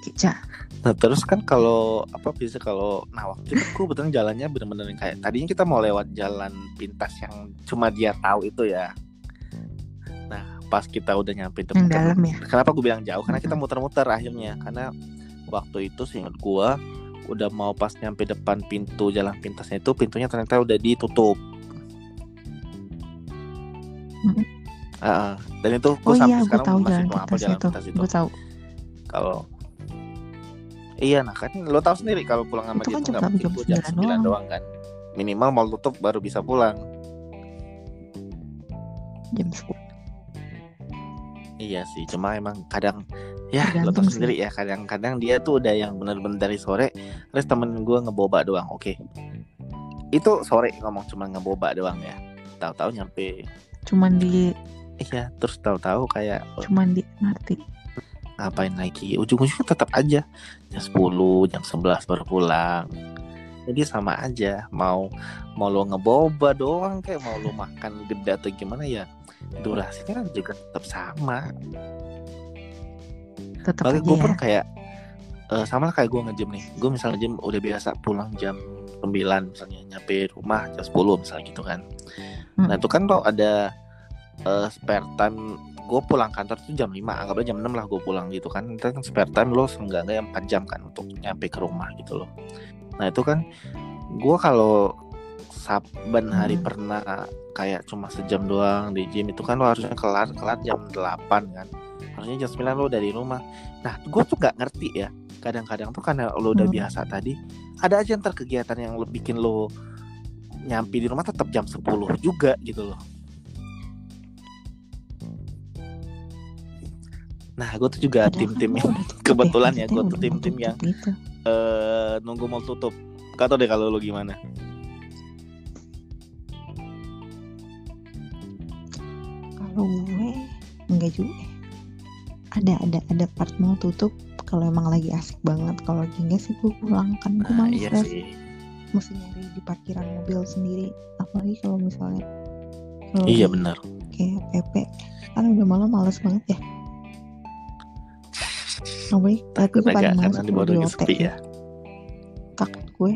[SPEAKER 2] Kica
[SPEAKER 1] Nah terus kan kalau apa bisa kalau nah waktu itu gue betul jalannya bener-bener kayak tadinya kita mau lewat jalan pintas yang cuma dia tahu itu ya. Nah pas kita udah nyampe depan,
[SPEAKER 2] dalam ya?
[SPEAKER 1] kenapa gue bilang jauh? Karena kita muter-muter akhirnya. Karena waktu itu seingat gue udah mau pas nyampe depan pintu jalan pintasnya itu pintunya ternyata udah ditutup. Ah, ah. dan itu gue
[SPEAKER 2] oh
[SPEAKER 1] sampai
[SPEAKER 2] iya
[SPEAKER 1] sekarang
[SPEAKER 2] tahu
[SPEAKER 1] masih
[SPEAKER 2] jalan
[SPEAKER 1] mau apa jalan
[SPEAKER 2] itu
[SPEAKER 1] pintas itu.
[SPEAKER 2] gue tahu
[SPEAKER 1] Kalau Iya, nah kan lo tahu sendiri kalau pulang sama
[SPEAKER 2] Itu kan jam jam
[SPEAKER 1] jam
[SPEAKER 2] 9
[SPEAKER 1] 9
[SPEAKER 2] doang.
[SPEAKER 1] doang kan. Minimal mau tutup baru bisa pulang.
[SPEAKER 2] jam 10
[SPEAKER 1] Iya sih, cuma emang kadang ya lo
[SPEAKER 2] sih.
[SPEAKER 1] sendiri ya kadang-kadang dia tuh udah yang bener-bener dari sore terus temen gue ngeboba doang oke. Itu sore ngomong cuma ngeboba doang ya tahu-tahu nyampe.
[SPEAKER 2] Cuman di
[SPEAKER 1] iya terus tahu-tahu kayak oh,
[SPEAKER 2] cuman di MRT.
[SPEAKER 1] Ngapain lagi? Ujung-ujungnya tetap aja jam 10 jam 11 baru pulang. Jadi sama aja mau mau lo ngeboba doang kayak mau lo makan gede atau gimana ya durasinya kan juga tetap sama.
[SPEAKER 2] Tetap aja
[SPEAKER 1] gue
[SPEAKER 2] ya.
[SPEAKER 1] pun kayak eh, sama lah kayak gue nge-gym nih. Gue misalnya gym udah biasa pulang jam 9 misalnya nyampe rumah jam 10 misalnya gitu kan.
[SPEAKER 2] Hmm.
[SPEAKER 1] nah itu kan lo ada eh, spare time gue pulang kantor tuh jam 5 anggapnya jam 6 lah gue pulang gitu kan. Itu kan spare time lo seenggaknya yang 4 jam kan untuk nyampe ke rumah gitu loh. Nah itu kan gue kalau saban hari
[SPEAKER 2] Hmm.
[SPEAKER 1] pernah kayak cuma sejam doang di gym itu kan lo harusnya kelar kelar jam 8 kan. Harusnya jam 9 lo dari rumah. Nah gue tuh nggak ngerti ya kadang-kadang tuh karena lo udah
[SPEAKER 2] Hmm.
[SPEAKER 1] biasa tadi ada aja ntar kegiatan yang lo bikin lo nyampe di rumah tetap jam 10 juga gitu loh. Nah gue tuh juga
[SPEAKER 2] Padahal
[SPEAKER 1] tim-tim
[SPEAKER 2] kan
[SPEAKER 1] yang kebetulan ya,
[SPEAKER 2] maksudnya
[SPEAKER 1] gua tuh
[SPEAKER 2] udah mau
[SPEAKER 1] tim-tim yang- eh nunggu mau tutup. Gak tau deh kalau lo gimana
[SPEAKER 2] gue enggak juga ada ada ada part mau tutup kalau emang lagi asik banget. Kalau lagi enggak sih gue pulang kan. Gue
[SPEAKER 1] nah
[SPEAKER 2] males
[SPEAKER 1] iya
[SPEAKER 2] ya,
[SPEAKER 1] sih.
[SPEAKER 2] Mesti nyari di parkiran mobil sendiri. Apalagi kalau misalnya kalau
[SPEAKER 1] iya benar.
[SPEAKER 2] kayak PP kan udah malam males banget ya. Apalagi tapi gue paling males
[SPEAKER 1] di
[SPEAKER 2] OT
[SPEAKER 1] ya.
[SPEAKER 2] Takut gue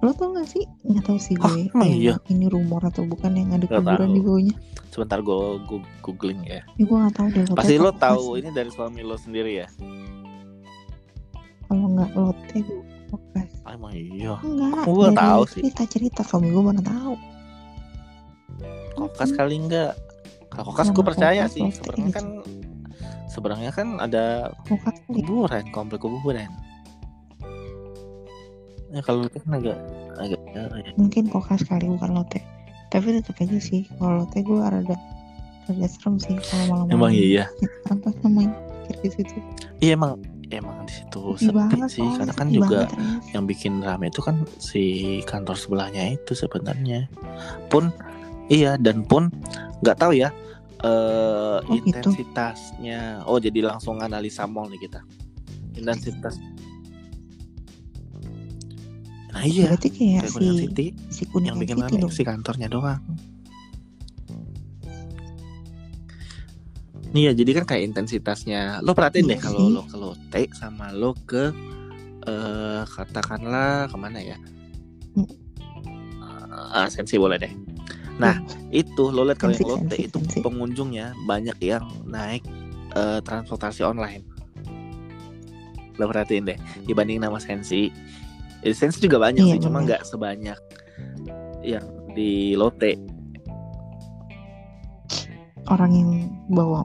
[SPEAKER 2] lo tau gak sih? Nggak tahu sih
[SPEAKER 1] Hah,
[SPEAKER 2] gue yang
[SPEAKER 1] iya?
[SPEAKER 2] ini rumor atau bukan yang ada kuburan di bawahnya.
[SPEAKER 1] Sebentar gue googling ya.
[SPEAKER 2] Ya gue nggak tahu deh
[SPEAKER 1] pasti lo
[SPEAKER 2] tau
[SPEAKER 1] tahu ini dari suami lo sendiri ya?
[SPEAKER 2] Kalau nggak lote gue fokus
[SPEAKER 1] ah, emang iya?
[SPEAKER 2] Enggak dari
[SPEAKER 1] tahu sih.
[SPEAKER 2] cerita cerita suami gue mana tahu
[SPEAKER 1] kokas kali enggak kalau kokas gue percaya
[SPEAKER 2] kokas,
[SPEAKER 1] sih. sebenarnya kan sebenarnya kan ada kuburan komplek kuburan ya kalau itu kan agak agak ya.
[SPEAKER 2] mungkin kokas kali bukan lote. Tapi tetap aja sih kalau lote gue rada rada serem sih kalau malam
[SPEAKER 1] emang iya
[SPEAKER 2] apa namanya pikir di situ.
[SPEAKER 1] Iya emang emang di situ
[SPEAKER 2] sepi
[SPEAKER 1] sih
[SPEAKER 2] soalnya,
[SPEAKER 1] karena kan juga
[SPEAKER 2] banget,
[SPEAKER 1] yang bikin rame itu kan si kantor sebelahnya itu sebenarnya. Pun iya dan pun nggak tahu ya eh
[SPEAKER 2] Oh, gitu.
[SPEAKER 1] intensitasnya. Oh jadi langsung analisa mall nih kita. Intensitas nah iya
[SPEAKER 2] berarti kayak
[SPEAKER 1] kayak
[SPEAKER 2] si
[SPEAKER 1] Kuningan City
[SPEAKER 2] si kuningan
[SPEAKER 1] yang bikin
[SPEAKER 2] city
[SPEAKER 1] rame si kantornya doang Iya, jadi kan kayak intensitasnya. Lo perhatiin
[SPEAKER 2] Iya
[SPEAKER 1] deh kalau lo ke Lotte sama lo ke eh eh, katakanlah ke mana ya
[SPEAKER 2] Hmm.
[SPEAKER 1] Ah, sensi boleh deh Nah, itu lo lihat kalau yang Lotte
[SPEAKER 2] sensi,
[SPEAKER 1] itu
[SPEAKER 2] sensi.
[SPEAKER 1] pengunjungnya banyak yang naik eh, transportasi online. Lo perhatiin deh, dibanding nama Sensi. Eh, Sensi juga banyak
[SPEAKER 2] Iya,
[SPEAKER 1] sih, cuma nggak sebanyak yang di Lotte.
[SPEAKER 2] orang yang bawa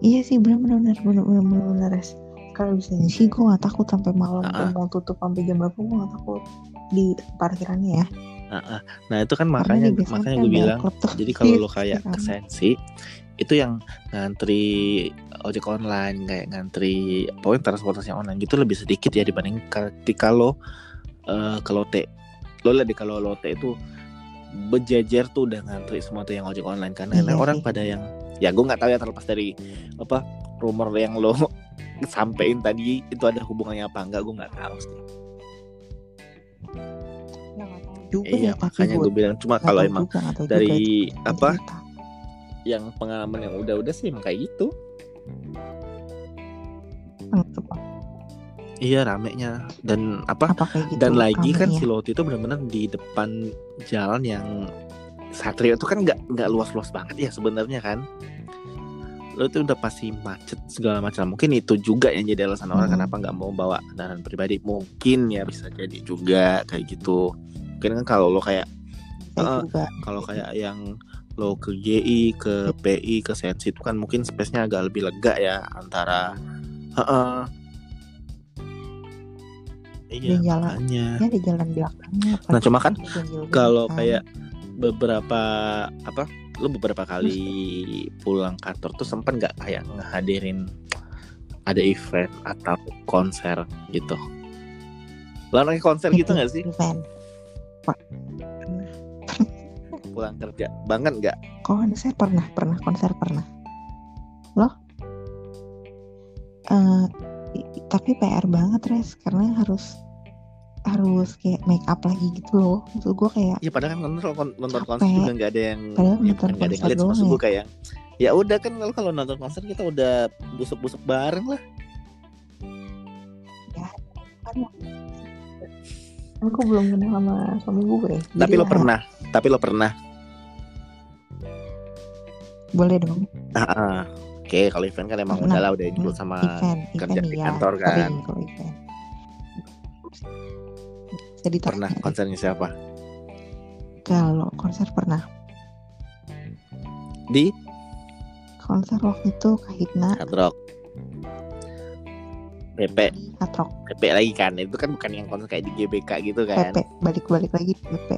[SPEAKER 2] iya sih benar benar benar benar benar benar Res. kalau bisa sih gue nggak takut sampai malam
[SPEAKER 1] Ah.
[SPEAKER 2] mau tutup sampai jam berapa gue nggak takut di parkirannya ya
[SPEAKER 1] Nah, itu kan makanya makanya
[SPEAKER 2] kan
[SPEAKER 1] gue bilang, jadi kalau
[SPEAKER 2] Iya,
[SPEAKER 1] lo kayak
[SPEAKER 2] kan.
[SPEAKER 1] Itu yang ngantri ojek online kayak ngantri pokoknya transportasi online gitu lebih sedikit ya dibanding ketika lo eh, ke Lotte lo lihat deh kalau Lotte itu berjejer tuh udah ngantri semua tuh yang ojek online karena
[SPEAKER 2] Iya
[SPEAKER 1] orang pada yang ya gue nggak tahu ya terlepas dari apa rumor yang lo sampein tadi itu ada hubungannya apa enggak gue nggak tahu sih.
[SPEAKER 2] Ya, juga
[SPEAKER 1] iya
[SPEAKER 2] ya,
[SPEAKER 1] makanya
[SPEAKER 2] gue
[SPEAKER 1] bilang cuma kalau emang dari apa. Yang pengalaman yang udah-udah sih emang kayak gitu.
[SPEAKER 2] Pak?
[SPEAKER 1] iya ramenya. Dan apa?
[SPEAKER 2] Apa kayak gitu?
[SPEAKER 1] Dan lagi kan
[SPEAKER 2] ramenya?
[SPEAKER 1] si Lotte itu benar-benar di depan jalan yang Satrio itu kan nggak nggak luas-luas banget ya sebenarnya kan. Lo itu udah pasti macet segala macam. Mungkin itu juga yang jadi alasan orang
[SPEAKER 2] Hmm.
[SPEAKER 1] kenapa nggak mau bawa kendaraan pribadi. Mungkin ya bisa jadi juga kayak gitu. Mungkin kan kalau lo kayak
[SPEAKER 2] Saya juga.
[SPEAKER 1] kalau kayak yang lo ke GI ke PI ke Sensi itu kan mungkin space-nya agak lebih lega ya antara Heeh. iya
[SPEAKER 2] Di jalan.
[SPEAKER 1] makanya.
[SPEAKER 2] ya di jalan belakangnya
[SPEAKER 1] Nah, cuma kan kalau kayak beberapa apa lu beberapa kali pulang kantor tuh sempat nggak kayak ngehadirin ada event atau konser gitu? Lo anaknya konser gitu
[SPEAKER 2] Itu,
[SPEAKER 1] nggak sih?
[SPEAKER 2] Event
[SPEAKER 1] pulang kerja. Banget nggak?
[SPEAKER 2] Konser pernah pernah konser pernah. Loh? I- tapi PR banget res karena harus harus kayak make up lagi gitu loh. Maksud gue kayak
[SPEAKER 1] ya padahal kan nonton nonton
[SPEAKER 2] Capek.
[SPEAKER 1] konser juga nggak ada yang
[SPEAKER 2] Padahal
[SPEAKER 1] ya,
[SPEAKER 2] nonton
[SPEAKER 1] nggak ada yang
[SPEAKER 2] konser
[SPEAKER 1] ngeliat maksud gue kayak ya. Udah kan kalau kalau nonton konser kita udah busuk-busuk bareng lah.
[SPEAKER 2] Kan. Kan gue belum kenal sama suami gue
[SPEAKER 1] tapi
[SPEAKER 2] Jadi
[SPEAKER 1] lo
[SPEAKER 2] ya,
[SPEAKER 1] pernah tapi lo pernah?
[SPEAKER 2] Boleh dong.
[SPEAKER 1] Ah, ah. oke kalau event kan emang
[SPEAKER 2] Pernah.
[SPEAKER 1] udah lah udah dulu sama
[SPEAKER 2] event
[SPEAKER 1] kerja
[SPEAKER 2] event
[SPEAKER 1] di
[SPEAKER 2] ya
[SPEAKER 1] kantor kan.
[SPEAKER 2] event. Jadi
[SPEAKER 1] pernah konsernya siapa?
[SPEAKER 2] Kalau konser pernah.
[SPEAKER 1] Di?
[SPEAKER 2] Konser waktu itu Kahitna
[SPEAKER 1] Hard Rock. PP
[SPEAKER 2] Hard Rock.
[SPEAKER 1] PP lagi kan? Itu kan bukan yang konser kayak di GBK gitu kan?
[SPEAKER 2] PP balik-balik lagi di PP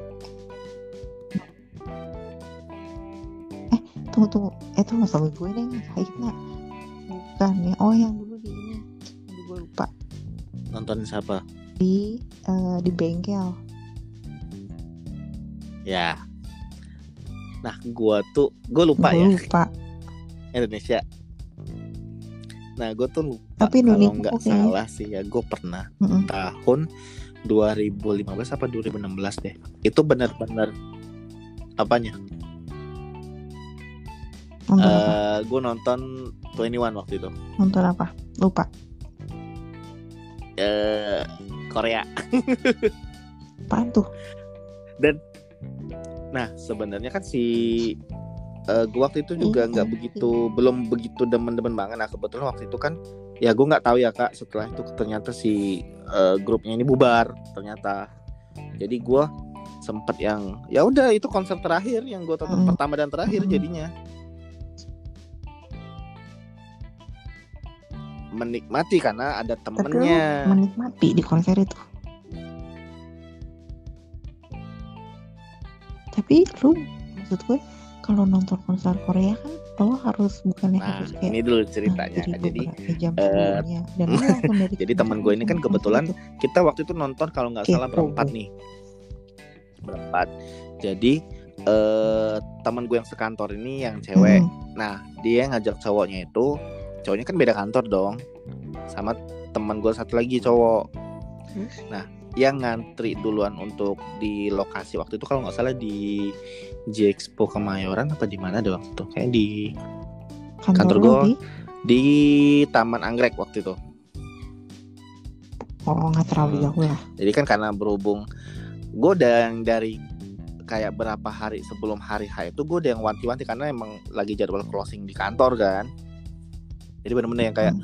[SPEAKER 2] tunggu tunggu. Eh itu nggak suami gue nih Kahitna bukan ya. Oh yang dulu di ini. Aduh, gue lupa.
[SPEAKER 1] Nontonin siapa?
[SPEAKER 2] Di eh, di bengkel.
[SPEAKER 1] Ya. Nah gua tuh gua lupa
[SPEAKER 2] gue
[SPEAKER 1] ya.
[SPEAKER 2] lupa.
[SPEAKER 1] Indonesia. Nah gua tuh lupa
[SPEAKER 2] Tapi
[SPEAKER 1] kalau nggak
[SPEAKER 2] oke.
[SPEAKER 1] salah sih ya. Gua pernah
[SPEAKER 2] Mm-mm.
[SPEAKER 1] tahun 2015 apa 2016 deh. Itu benar-benar apanya
[SPEAKER 2] nonton apa
[SPEAKER 1] eh gue nonton 21 waktu itu
[SPEAKER 2] nonton apa lupa
[SPEAKER 1] eh Korea
[SPEAKER 2] apaan tuh
[SPEAKER 1] Nah, sebenarnya kan si eh gua waktu itu juga
[SPEAKER 2] Iya,
[SPEAKER 1] nggak begitu belum begitu demen-demen banget. Nah, kebetulan waktu itu kan ya gua nggak tahu ya Kak, setelah itu ternyata si eh, grupnya ini bubar ternyata. Jadi gua sempet yang ya udah itu konser terakhir yang gua tonton
[SPEAKER 2] Mm.
[SPEAKER 1] pertama dan terakhir
[SPEAKER 2] Mm.
[SPEAKER 1] jadinya. Menikmati karena ada
[SPEAKER 2] tapi
[SPEAKER 1] temennya.
[SPEAKER 2] menikmati di konser itu. Tapi lu maksud gue kalau nonton konser Korea kan lo harus bukannya
[SPEAKER 1] Nah,
[SPEAKER 2] harus kayak
[SPEAKER 1] ini dulu ceritanya.
[SPEAKER 2] ngantri
[SPEAKER 1] Jadi
[SPEAKER 2] jam sebelumnya? Dan dari
[SPEAKER 1] jadi temen gue ini kan
[SPEAKER 2] ke
[SPEAKER 1] kebetulan
[SPEAKER 2] itu.
[SPEAKER 1] kita waktu itu nonton kalau nggak salah berempat nih. Berempat. Jadi eh teman gue yang sekantor ini yang cewek.
[SPEAKER 2] Hmm,
[SPEAKER 1] nah dia yang ngajak cowoknya itu cowoknya kan beda kantor dong sama teman gue satu lagi cowok
[SPEAKER 2] terus?
[SPEAKER 1] nah yang ngantri duluan untuk di lokasi waktu itu kalau nggak salah di J Expo Kemayoran apa di mana deh waktu itu kayak di kantor
[SPEAKER 2] kantor,
[SPEAKER 1] gue
[SPEAKER 2] di
[SPEAKER 1] di Taman Anggrek waktu itu
[SPEAKER 2] Oh nggak terlalu
[SPEAKER 1] Hmm.
[SPEAKER 2] jauh lah.
[SPEAKER 1] Jadi kan karena berhubung gue udah yang dari kayak berapa hari sebelum hari H itu gue udah yang wanti-wanti karena emang lagi jadwal closing di kantor kan. Jadi bener-bener yang kayak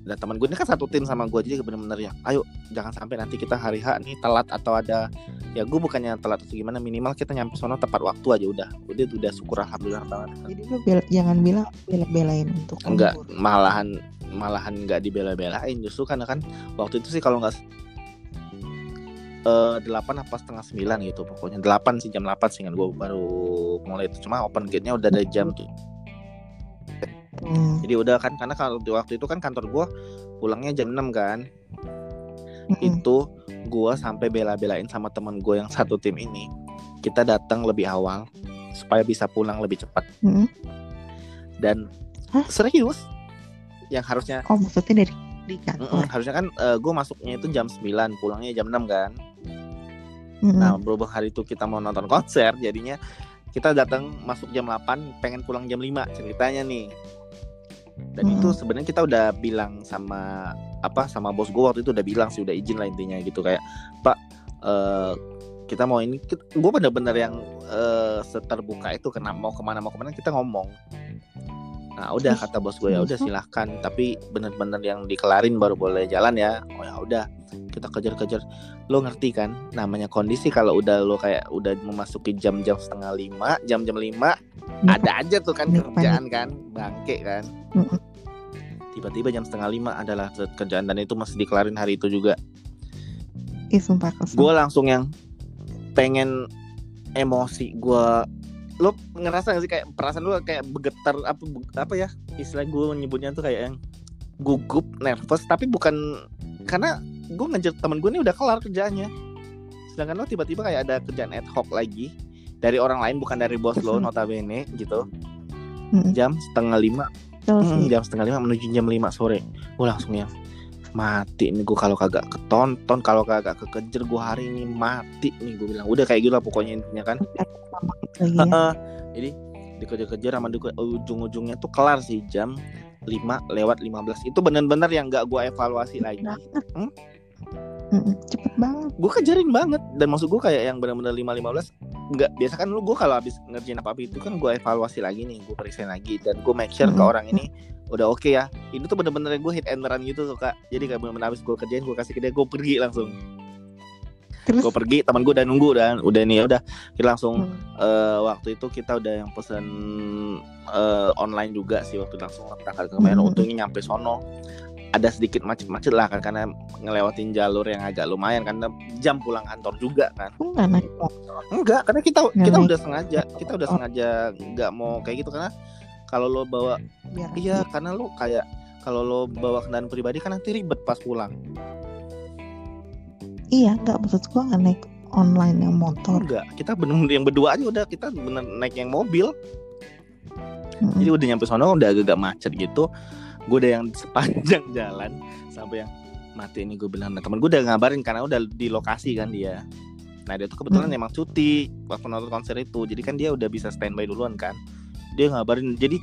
[SPEAKER 1] dan teman gue ini kan satu tim sama gue jadi bener-bener ya ayo jangan sampai nanti kita hari H nih telat atau ada ya gue bukannya telat atau gimana minimal kita nyampe sono tepat waktu aja udah. Udah udah syukur alhamdulillah banget.
[SPEAKER 2] Jadi lu bela- jangan bilang bela-belain untuk
[SPEAKER 1] enggak malahan malahan nggak dibela-belain justru karena kan waktu itu sih kalau nggak eh delapan apa setengah sembilan gitu pokoknya. Delapan sih jam 8 sih kan gue baru mulai itu. Cuma open gate-nya udah dari jam tuh
[SPEAKER 2] Hmm.
[SPEAKER 1] jadi udah kan karena kalau di waktu itu kan kantor gue pulangnya jam 6 kan
[SPEAKER 2] Mm-mm.
[SPEAKER 1] itu gue sampai bela-belain sama temen gue yang satu tim ini kita datang lebih awal supaya bisa pulang lebih cepat
[SPEAKER 2] Mm-mm.
[SPEAKER 1] dan
[SPEAKER 2] Hah?
[SPEAKER 1] serius yang harusnya
[SPEAKER 2] Oh maksudnya dari di kantor.
[SPEAKER 1] harusnya kan gue masuknya itu jam 9 pulangnya jam 6 kan
[SPEAKER 2] Mm-mm.
[SPEAKER 1] nah berhubung hari itu kita mau nonton konser jadinya kita datang masuk jam 8 pengen pulang jam 5 ceritanya nih dan
[SPEAKER 2] Mm-mm.
[SPEAKER 1] itu sebenarnya kita udah bilang sama apa sama bos gue waktu itu udah bilang sih udah izin lah intinya gitu kayak pak eh, kita mau ini gue bener-bener yang eh, seterbuka itu kena mau ke mana mau ke mana kita ngomong nah udah kata bos gue ya udah silahkan. Tapi bener-bener yang dikelarin baru boleh jalan ya. Oh ya udah kita kejar-kejar. Lo ngerti kan? Namanya kondisi kalau udah lo kayak udah memasuki jam-jam setengah lima jam-jam lima
[SPEAKER 2] Iya.
[SPEAKER 1] ada aja tuh kan
[SPEAKER 2] Panik,
[SPEAKER 1] kerjaan kan? Bangke kan? Tiba-tiba jam setengah lima adalah kerjaan dan itu masih dikelarin hari itu juga.
[SPEAKER 2] Ih sumpah kesel.
[SPEAKER 1] gue langsung yang pengen emosi gue lo ngerasa gak sih kayak perasaan lu kayak begetar apa apa ya istilah gue nyebutnya tuh kayak yang gugup nervous tapi bukan karena gue ngejar temen gue ini udah kelar kerjaannya. Sedangkan lo tiba-tiba kayak ada kerjaan ad hoc lagi dari orang lain bukan dari bos lo notabene gitu. Jam setengah lima. Hmm, jam setengah lima menuju jam lima sore. Gue langsung yang mati nih gue kalau kagak ketonton kalau kagak kekejar gue hari ini mati nih gue bilang udah kayak gitu lah pokoknya intinya kan
[SPEAKER 2] ya.
[SPEAKER 1] Heeh. jadi dikejar-kejar sama di ujung-ujungnya tuh kelar sih jam 5 lewat 15 itu bener-bener yang gak gue evaluasi lagi
[SPEAKER 2] Banget. Mm-mm. Cepet banget.
[SPEAKER 1] gue kejarin banget dan maksud gue kayak yang bener-bener 5 15 nggak biasa kan lu gue kalau habis ngerjain apa apa itu kan gue evaluasi lagi nih gue periksa lagi dan gue make sure ke
[SPEAKER 2] Mhm.
[SPEAKER 1] orang ini udah oke ya ini tuh bener-bener gue hit and run gitu tuh kak jadi kayak bener-bener habis gue kerjain gue kasih ke dia gue pergi langsung
[SPEAKER 2] Terus
[SPEAKER 1] gue pergi teman gue udah nunggu dan udah nih ya udah kita langsung
[SPEAKER 2] Hmm.
[SPEAKER 1] eh, waktu itu kita udah yang pesen eh, online juga sih waktu langsung berangkat ke kemarin
[SPEAKER 2] Mhm.
[SPEAKER 1] untungnya nyampe sono ada sedikit macet-macet lah kan karena ngelewatin jalur yang agak lumayan karena jam pulang kantor juga kan
[SPEAKER 2] Aku nggak naik
[SPEAKER 1] enggak karena kita
[SPEAKER 2] Nggak
[SPEAKER 1] kita
[SPEAKER 2] naik.
[SPEAKER 1] udah sengaja kita udah
[SPEAKER 2] Oh.
[SPEAKER 1] sengaja nggak mau kayak gitu karena kalau lo bawa
[SPEAKER 2] Biar
[SPEAKER 1] iya karena lo kayak kalau lo bawa kendaraan pribadi kan nanti ribet pas pulang
[SPEAKER 2] Iya, nggak maksud gua nggak naik online yang motor.
[SPEAKER 1] enggak kita bener-bener yang berdua aja udah kita bener naik yang mobil
[SPEAKER 2] Mm-mm.
[SPEAKER 1] jadi udah nyampe sono udah agak macet gitu gue udah yang sepanjang jalan sampai yang mati ini gue bilang nah, temen gue udah ngabarin karena udah di lokasi kan dia nah dia tuh kebetulan
[SPEAKER 2] Hmm.
[SPEAKER 1] emang cuti waktu nonton konser itu jadi kan dia udah bisa standby duluan kan dia ngabarin jadi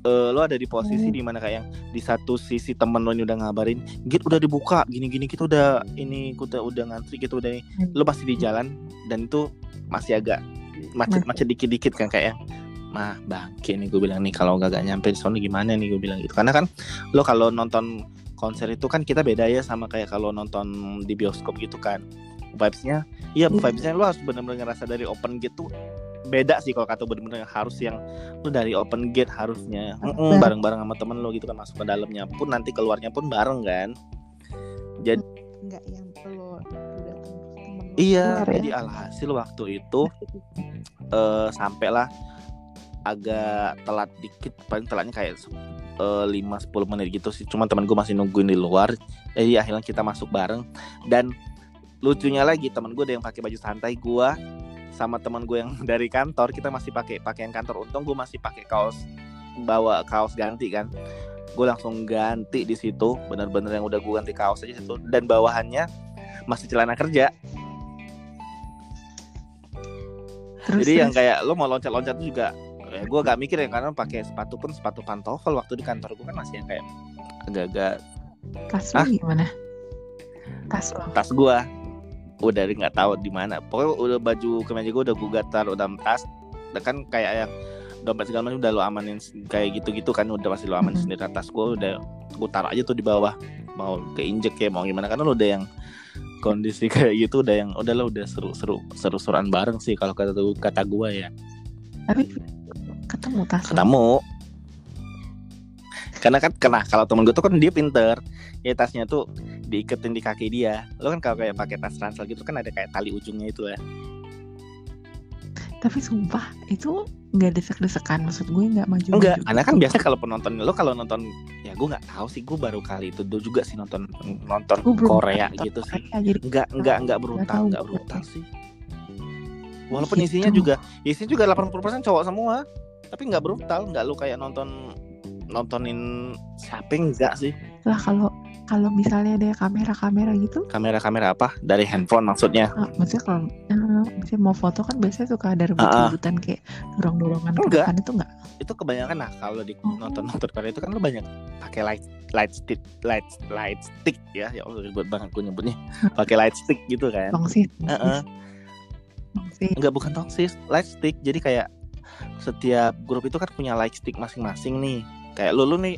[SPEAKER 1] eh, lo ada di posisi
[SPEAKER 2] Hmm.
[SPEAKER 1] di mana kayak yang di satu sisi temen lo ini udah ngabarin git udah dibuka gini gini kita udah ini kita udah ngantri kita udah ini." lo pasti di jalan dan itu masih agak macet-macet dikit-dikit kan kayak mah bangke nih gue bilang nih kalau gak nyampe di sana gimana nih? Gue bilang gitu. Karena kan lo kalau nonton konser itu kan kita beda ya sama kayak kalau nonton di bioskop gitu kan. Vibesnya iya
[SPEAKER 2] Iya.
[SPEAKER 1] vibesnya lo harus benar-benar ngerasa dari open gate tuh beda sih kalau kata bener-bener harus yang lo dari open gate harusnya.
[SPEAKER 2] Harus
[SPEAKER 1] Mm-mm, bareng-bareng sama temen lo gitu kan masuk ke dalamnya pun nanti keluarnya pun bareng kan. Jadi
[SPEAKER 2] Nggak yang perlu
[SPEAKER 1] iya
[SPEAKER 2] keluar ya.
[SPEAKER 1] jadi alhasil waktu itu eh sampailah agak telat dikit paling telatnya kayak eh, lima 10 menit gitu sih. Cuma teman gue masih nungguin di luar jadi akhirnya kita masuk bareng. Dan lucunya lagi teman gue ada yang pakai baju santai gue sama teman gue yang dari kantor. Kita masih pakai pakaian kantor. Untung gue masih pakai kaos bawa kaos ganti kan. Gue langsung ganti di situ bener-bener yang udah gue ganti kaos aja situ. Dan bawahannya masih celana kerja.
[SPEAKER 2] Terus,
[SPEAKER 1] Jadi yang
[SPEAKER 2] terus.
[SPEAKER 1] kayak lo mau loncat-loncat juga ya gue gak mikir ya karena pakai sepatu pun sepatu pantofel waktu di kantor gue kan masih yang kayak agak-agak
[SPEAKER 2] tas
[SPEAKER 1] Ah?
[SPEAKER 2] gimana? tas lo
[SPEAKER 1] tas gua. Udah nggak tahu di mana. Pokoknya udah baju kemeja gua udah gua taruh dalam tas. Udah kan kayak yang dompet segala macam udah lo amanin kayak gitu-gitu kan udah pasti lo amanin
[SPEAKER 2] Mhm.
[SPEAKER 1] sendiri. Tas gua udah gua taruh aja tuh di bawah. Mau keinjek kayak mau gimana. Karena lo udah yang kondisi kayak gitu udah yang udah lo udah seru-seru seru-seruan bareng sih kalau kata kata gua ya
[SPEAKER 2] tapi ketemu tas
[SPEAKER 1] ketemu. Karena kan kena kalau temen gue tuh kan dia pinter. Ya tasnya tuh diiketin di kaki dia. Lo kan kalau kayak pakai tas ransel gitu kan ada kayak tali ujungnya itu ya
[SPEAKER 2] tapi sumpah itu nggak desek-desekan. Maksud gue nggak maju
[SPEAKER 1] enggak karena kan biasa kalau penonton lo kalau nonton ya gue nggak tahu sih gue baru kali itu dulu juga sih nonton nonton
[SPEAKER 2] Gue
[SPEAKER 1] Korea
[SPEAKER 2] nonton
[SPEAKER 1] gitu sih.
[SPEAKER 2] Korea,
[SPEAKER 1] enggak enggak
[SPEAKER 2] Nggak
[SPEAKER 1] brutal
[SPEAKER 2] gue.
[SPEAKER 1] brutal sih walaupun
[SPEAKER 2] Gitu.
[SPEAKER 1] isinya juga isinya juga 80% cowok semua. Tapi nggak brutal nggak lo kayak nonton nontonin siapa enggak sih.
[SPEAKER 2] Lah kalau kalau misalnya ada kamera-kamera gitu.
[SPEAKER 1] Kamera-kamera apa? Dari handphone maksudnya?
[SPEAKER 2] Ah, maksudnya kalau eh, misalnya mau foto kan biasanya suka ada rebut-rebutan kayak dorong-dorongan
[SPEAKER 1] Enggak.
[SPEAKER 2] depan itu enggak?
[SPEAKER 1] Itu kebanyakan nah kalau di
[SPEAKER 2] Oh.
[SPEAKER 1] nonton nonton Korea itu kan lo banyak pakai light light stick light light stick ya. Ya Allah ribet banget gue nyebutnya. Pakai light stick gitu kan.
[SPEAKER 2] Tongsis
[SPEAKER 1] Heeh. Enggak bukan toksis light stick. Jadi kayak setiap grup itu kan punya light stick masing-masing nih. Kayak lu lu nih.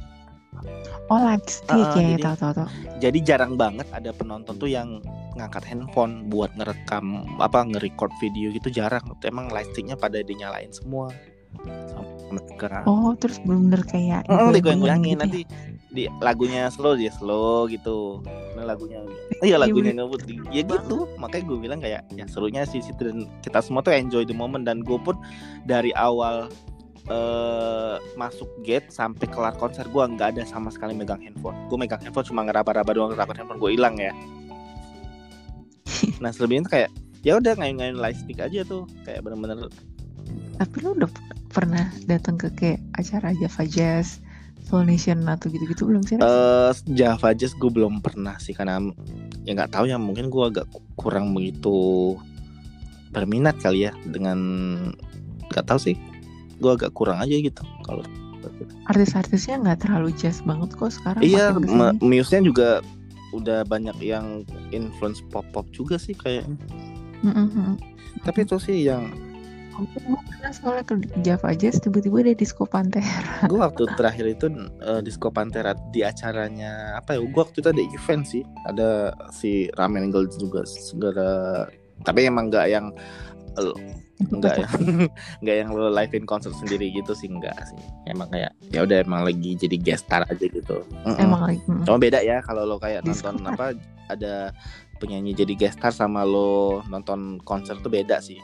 [SPEAKER 2] Oh light stick.
[SPEAKER 1] Ah,
[SPEAKER 2] ya
[SPEAKER 1] jadi-
[SPEAKER 2] tahu tahu tahu.
[SPEAKER 1] jadi jarang banget ada penonton tuh yang ngangkat handphone buat ngerekam apa nge-record video gitu jarang. Emang light sticknya pada dinyalain semua. Sama gerak
[SPEAKER 2] oh terus bener-bener kayak
[SPEAKER 1] Heeh,
[SPEAKER 2] digoyang-goyang
[SPEAKER 1] digoyang-goyangin.
[SPEAKER 2] gitu ya?
[SPEAKER 1] nanti di lagunya slow dia slow gitu. Nah, lagunya iya lagunya
[SPEAKER 2] bener.
[SPEAKER 1] ngebut di- ya gitu. Makanya gue bilang kayak ya serunya sih situ dan kita semua tuh enjoy the moment dan gue pun dari awal eh masuk gate sampai kelar konser gue nggak ada sama sekali megang handphone. Gue megang handphone cuma ngeraba-raba doang ngeraba handphone gue hilang ya. Nah selebihnya tuh kayak ya udah ngayun-ngayun light stick aja tuh kayak bener-bener
[SPEAKER 2] tapi lu udah pernah datang ke kayak acara Java Jazz Soul Nation atau gitu-gitu belum sih?
[SPEAKER 1] Eh Java Jazz gue belum pernah sih karena ya nggak tahu ya mungkin gue agak kurang begitu berminat kali ya dengan nggak tahu sih gue agak kurang aja gitu kalau
[SPEAKER 2] artis-artisnya nggak terlalu jazz banget kok sekarang
[SPEAKER 1] iya muse-nya juga udah banyak yang influence pop pop juga sih kayak
[SPEAKER 2] Mm-mm.
[SPEAKER 1] tapi itu sih yang
[SPEAKER 2] Aku pernah soalnya ke Java Jazz tiba-tiba ada disco Pantera.
[SPEAKER 1] gue waktu terakhir itu eh, disco Pantera di acaranya apa ya gue waktu itu ada event sih ada si Ramen Girls juga segera tapi emang nggak yang enggak ya enggak yang lo live in concert sendiri gitu sih enggak sih emang kayak ya udah emang lagi jadi guest star aja gitu Mm-mm.
[SPEAKER 2] Emang lagi. mm.
[SPEAKER 1] cuma beda ya kalau lo kayak
[SPEAKER 2] Disco
[SPEAKER 1] nonton apa ada penyanyi jadi guest star sama lo nonton konser tuh beda sih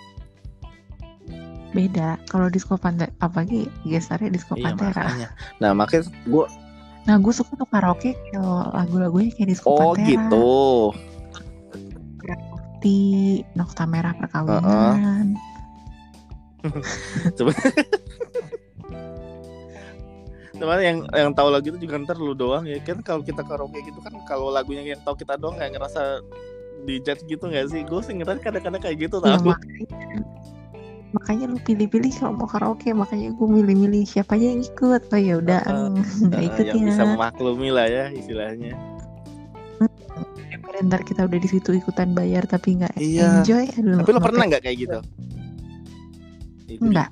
[SPEAKER 2] beda. Kalau disco Pantera apalagi gestarnya disco
[SPEAKER 1] iya
[SPEAKER 2] Pantera.
[SPEAKER 1] makanya nah makanya gue
[SPEAKER 2] Nah gue suka tuh karaoke kalau lagu-lagunya kayak disco
[SPEAKER 1] oh
[SPEAKER 2] Pantera.
[SPEAKER 1] gitu
[SPEAKER 2] Di Nokta Merah Perkawinan.
[SPEAKER 1] Cuman yang yang tahu lagu itu juga ntar lu doang ya kan kalau kita karaoke gitu kan kalau lagunya yang tahu kita doang kayak ngerasa di judge gitu nggak sih gue sih ngerasa kadang-kadang kayak gitu
[SPEAKER 2] Ya,
[SPEAKER 1] tahu
[SPEAKER 2] makanya, lu pilih-pilih kalau mau karaoke makanya gue milih-milih siapa aja yang ikut. Oh ya udah
[SPEAKER 1] Heeh.
[SPEAKER 2] nggak ikut
[SPEAKER 1] yang bisa
[SPEAKER 2] ya
[SPEAKER 1] memaklumi lah ya istilahnya.
[SPEAKER 2] Daripada ntar kita udah di situ ikutan bayar tapi nggak
[SPEAKER 1] Iya.
[SPEAKER 2] enjoy. Aduh
[SPEAKER 1] tapi lo pernah
[SPEAKER 2] pe-
[SPEAKER 1] nggak kayak gitu? Itu.
[SPEAKER 2] Enggak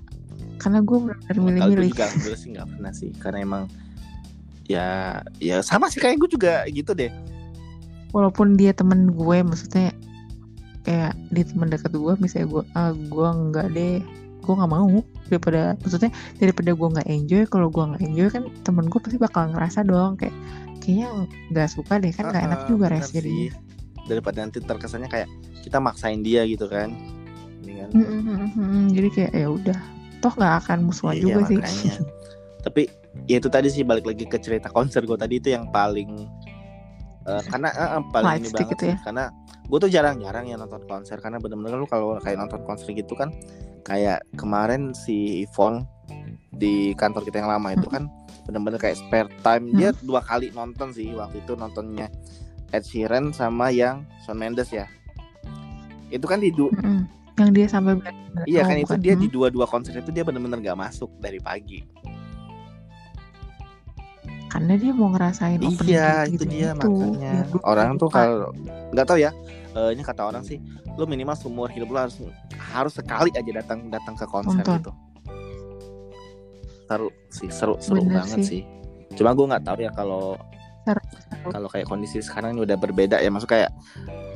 [SPEAKER 2] karena gue benar
[SPEAKER 1] Kalau gue
[SPEAKER 2] milih-milih.
[SPEAKER 1] juga gue sih nggak pernah sih. Karena emang ya ya sama sih kayak gue juga gitu deh.
[SPEAKER 2] Walaupun dia temen gue maksudnya kayak dia temen dekat gue misalnya gue ah gue nggak deh gue nggak mau daripada maksudnya daripada gue nggak enjoy kalau gue nggak enjoy kan temen gue pasti bakal ngerasa dong kayak kayaknya nggak suka deh kan nggak enak
[SPEAKER 1] Ah,
[SPEAKER 2] juga res jadinya
[SPEAKER 1] sih. daripada nanti terkesannya kayak kita maksain dia gitu kan Mendingan
[SPEAKER 2] Mm, mm, mm, jadi kayak ya udah toh nggak akan musuhan
[SPEAKER 1] Iya,
[SPEAKER 2] juga sih
[SPEAKER 1] makanya. Tapi ya itu tadi sih balik lagi ke cerita konser gue tadi itu yang paling eh, karena eh, paling
[SPEAKER 2] Light
[SPEAKER 1] ini banget
[SPEAKER 2] itu
[SPEAKER 1] sih
[SPEAKER 2] ya?
[SPEAKER 1] karena gue tuh jarang-jarang ya nonton konser karena bener-bener lu kalau kayak nonton konser gitu kan kayak kemarin si Yvonne di kantor kita yang lama itu kan bener-bener kayak spare time dia dua kali nonton sih waktu itu nontonnya Ed Sheeran sama yang Shawn Mendes ya itu kan di du-
[SPEAKER 2] Mm, mm. yang dia sampai
[SPEAKER 1] iya
[SPEAKER 2] oh,
[SPEAKER 1] kan itu
[SPEAKER 2] bukan.
[SPEAKER 1] dia
[SPEAKER 2] Hmm.
[SPEAKER 1] di dua-dua konser itu dia bener-bener gak masuk dari pagi
[SPEAKER 2] karena dia mau ngerasain opening
[SPEAKER 1] iya
[SPEAKER 2] gitu
[SPEAKER 1] itu dia
[SPEAKER 2] gitu.
[SPEAKER 1] makanya
[SPEAKER 2] gue
[SPEAKER 1] orang tuh kalau nggak tahu ya eh, ini kata orang sih lu minimal seumur hidup lu harus harus sekali aja datang datang ke konser
[SPEAKER 2] Nonton.
[SPEAKER 1] gitu seru sih seru seru
[SPEAKER 2] Bener
[SPEAKER 1] banget
[SPEAKER 2] sih.
[SPEAKER 1] sih. cuma gue nggak tahu ya kalau kalau kayak kondisi sekarang ini udah berbeda ya maksud kayak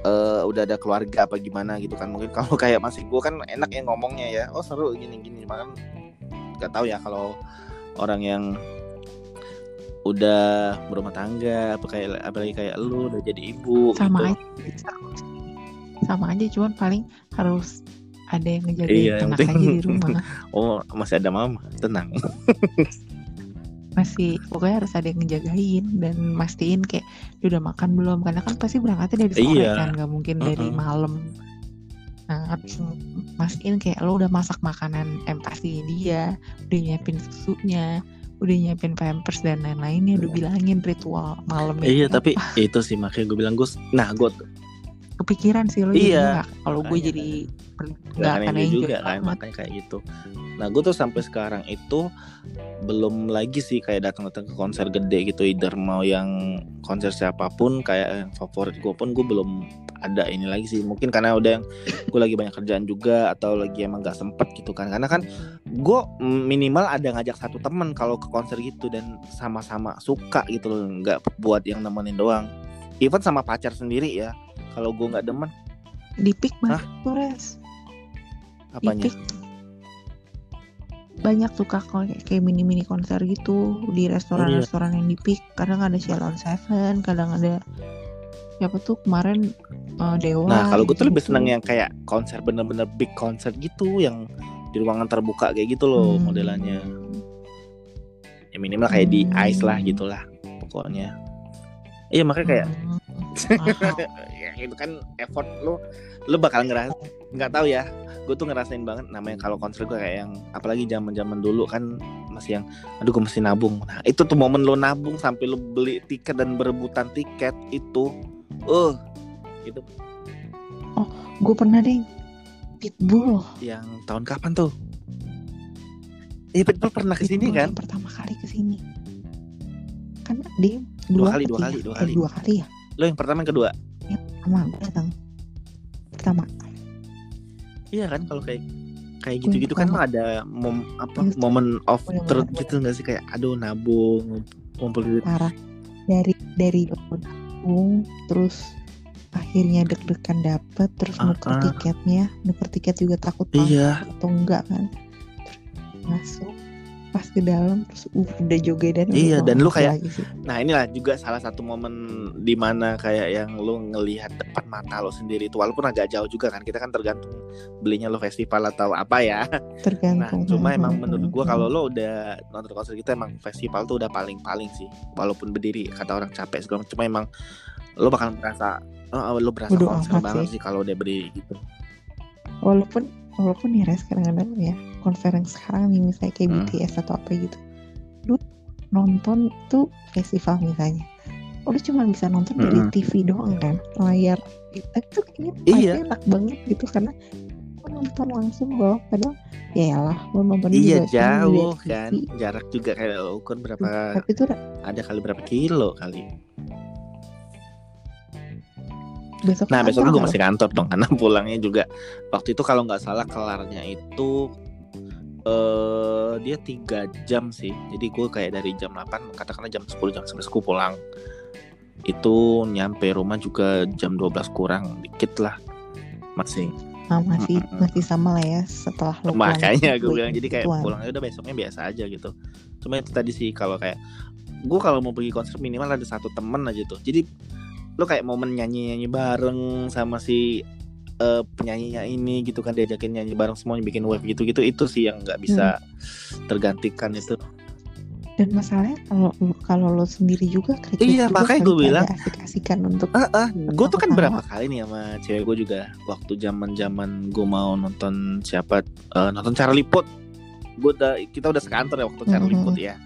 [SPEAKER 1] eh, udah ada keluarga apa gimana gitu kan mungkin kalau kayak masih gue kan enak ya ngomongnya ya oh seru gini gini makan nggak tahu ya kalau orang yang udah berumah tangga apa kayak apalagi kayak lu udah jadi ibu
[SPEAKER 2] sama
[SPEAKER 1] gitu.
[SPEAKER 2] aja sih. sama aja cuman paling harus ada yang ngejagain
[SPEAKER 1] Iya,
[SPEAKER 2] anak
[SPEAKER 1] penting-
[SPEAKER 2] aja di rumah
[SPEAKER 1] oh masih ada mama tenang
[SPEAKER 2] masih pokoknya harus ada yang ngejagain dan mastiin kayak dia udah makan belum karena kan pasti berangkatnya dari sore
[SPEAKER 1] Iya.
[SPEAKER 2] kan nggak mungkin dari
[SPEAKER 1] Mm-mm.
[SPEAKER 2] malam nah harus mastiin kayak lo udah masak makanan empati dia udah nyiapin susunya udah nyiapin pampers dan lain-lainnya udah bilangin ritual malam
[SPEAKER 1] iya tapi itu sih makanya gue bilang gue nah gue
[SPEAKER 2] kepikiran sih lo
[SPEAKER 1] Iya.
[SPEAKER 2] kalau gue jadi nggak
[SPEAKER 1] nggak
[SPEAKER 2] akan
[SPEAKER 1] enjoy juga kan makanya kayak gitu. Nah gue tuh sampai sekarang itu belum lagi sih kayak datang-datang ke konser gede gitu either mau yang konser siapa pun kayak yang favorit gue pun gue belum ada ini lagi sih. Mungkin karena udah yang gue lagi banyak kerjaan juga atau lagi emang gak sempet gitu kan. Karena kan gue minimal ada ngajak satu temen kalau ke konser gitu dan sama-sama suka gitu loh. Nggak buat yang nemenin doang. Even sama pacar sendiri ya kalau gue nggak demen.
[SPEAKER 2] Di pick
[SPEAKER 1] Hah?
[SPEAKER 2] banget tuh res.
[SPEAKER 1] Apanya?
[SPEAKER 2] Banyak tuh kak kayak, kayak mini mini konser gitu di restoran-restoran yang di Peak kadang ada Shalon Seven kadang ada siapa tuh kemarin eh, Dewa
[SPEAKER 1] Nah kalau gue tuh lebih seneng yang kayak konser bener-bener big konser gitu yang di ruangan terbuka kayak gitu loh
[SPEAKER 2] Hmm.
[SPEAKER 1] modelannya. Ya minimal kayak di
[SPEAKER 2] Hmm.
[SPEAKER 1] ice lah gitulah pokoknya. Iya makanya kayak
[SPEAKER 2] Hmm,
[SPEAKER 1] ya itu kan effort lu lu bakal ngeras nggak tahu ya gue tuh ngerasain banget namanya kalau konser gue kayak yang apalagi zaman zaman dulu kan masih yang aduh gue mesti nabung nah itu tuh momen lo nabung sampai lo beli tiket dan berebutan tiket itu uh. Itu
[SPEAKER 2] gue pernah deh Pitbull.
[SPEAKER 1] Yang tahun kapan tuh? Iya Pitbull pernah ke sini
[SPEAKER 2] Pitbull
[SPEAKER 1] kan?
[SPEAKER 2] pertama kali ke sini kan dia
[SPEAKER 1] Dua
[SPEAKER 2] dua,
[SPEAKER 1] kali, dua kali, dua
[SPEAKER 2] Eh,
[SPEAKER 1] kali.
[SPEAKER 2] dua kali ya?
[SPEAKER 1] Lo yang pertama yang kedua?
[SPEAKER 2] Pertama gue datang. Pertama.
[SPEAKER 1] Iya kan kalau kayak kayak gitu-gitu kan ada mom, apa
[SPEAKER 2] Iya,
[SPEAKER 1] momen of truth gitu nggak sih? Kayak aduh nabung ngumpul duit.
[SPEAKER 2] Parah. Dari dari terus akhirnya deg-degan dapet terus nuker
[SPEAKER 1] Ah-ah.
[SPEAKER 2] tiketnya. Nuker tiket juga takut
[SPEAKER 1] iya.
[SPEAKER 2] atau enggak kan. Terus masuk pas ke dalam terus uh, udah joget dan
[SPEAKER 1] Iya, dan lu kayak-
[SPEAKER 2] lagi sih.
[SPEAKER 1] Nah inilah juga salah satu momen di mana kayak yang lu ngelihat depan mata lo sendiri itu walaupun agak jauh juga kan kita kan tergantung belinya lo festival atau apa ya. Nah
[SPEAKER 2] tergantung
[SPEAKER 1] cuma
[SPEAKER 2] Hmm,
[SPEAKER 1] emang
[SPEAKER 2] hmm,
[SPEAKER 1] menurut
[SPEAKER 2] hmm,
[SPEAKER 1] gua
[SPEAKER 2] hmm.
[SPEAKER 1] kalau lo udah nonton konser kita emang festival tuh udah paling paling sih walaupun berdiri kata orang capek segala cuma emang lo bakal merasa oh, lo berasa konser banget
[SPEAKER 2] sih.
[SPEAKER 1] sih kalau udah berdiri gitu.
[SPEAKER 2] walaupun walaupun ya Res, kadang-kadang ya konser yang sekarang nih misalnya kayak
[SPEAKER 1] Hmm.
[SPEAKER 2] BTS atau apa gitu lu nonton tuh festival misalnya udah cuma bisa nonton dari
[SPEAKER 1] Mm-mm.
[SPEAKER 2] TV doang kan layar tuh kayaknya
[SPEAKER 1] Iya.
[SPEAKER 2] enak banget gitu karena lu nonton langsung loh padahal ya lah lu nonton
[SPEAKER 1] Iya
[SPEAKER 2] juga cuma
[SPEAKER 1] jauh
[SPEAKER 2] dari
[SPEAKER 1] kan
[SPEAKER 2] TV.
[SPEAKER 1] jarak juga kayak lo ukur berapa
[SPEAKER 2] tapi itu
[SPEAKER 1] ada kali berapa kilo kali.
[SPEAKER 2] Besok
[SPEAKER 1] Nah besoknya gue masih kantor dong karena pulangnya juga waktu itu kalau nggak salah kelarnya itu eh dia tiga jam sih. Jadi gue kayak dari jam 8 katakanlah jam 10 jam 11 gue pulang. Itu nyampe rumah juga jam 12 kurang dikit lah masih.
[SPEAKER 2] lo? Ah, masih
[SPEAKER 1] Mm-mm.
[SPEAKER 2] masih sama lah ya setelah pulang
[SPEAKER 1] Makanya gue bilang jadi kayak
[SPEAKER 2] gituan.
[SPEAKER 1] pulangnya udah besoknya biasa aja gitu. Cuma itu tadi sih kalau kayak gue kalau mau pergi konser minimal ada satu temen aja tuh. Jadi lo kayak momen nyanyi nyanyi bareng sama si eh, penyanyinya ini gitu kan diajakin nyanyi bareng semuanya bikin wave gitu gitu itu sih yang nggak bisa tergantikan itu.
[SPEAKER 2] dan masalahnya kalau kalau lo sendiri juga kerja
[SPEAKER 1] Iya,
[SPEAKER 2] juga
[SPEAKER 1] makanya gue bilang.
[SPEAKER 2] asik-asikan untuk
[SPEAKER 1] Ah, ah, gue tuh kan berapa kali nih sama cewek gue juga waktu zaman zaman gue mau nonton siapa eh, nonton Charlie Puth. Gue udah kita udah sekantor ya waktu Charlie
[SPEAKER 2] Mhm.
[SPEAKER 1] Puth ya.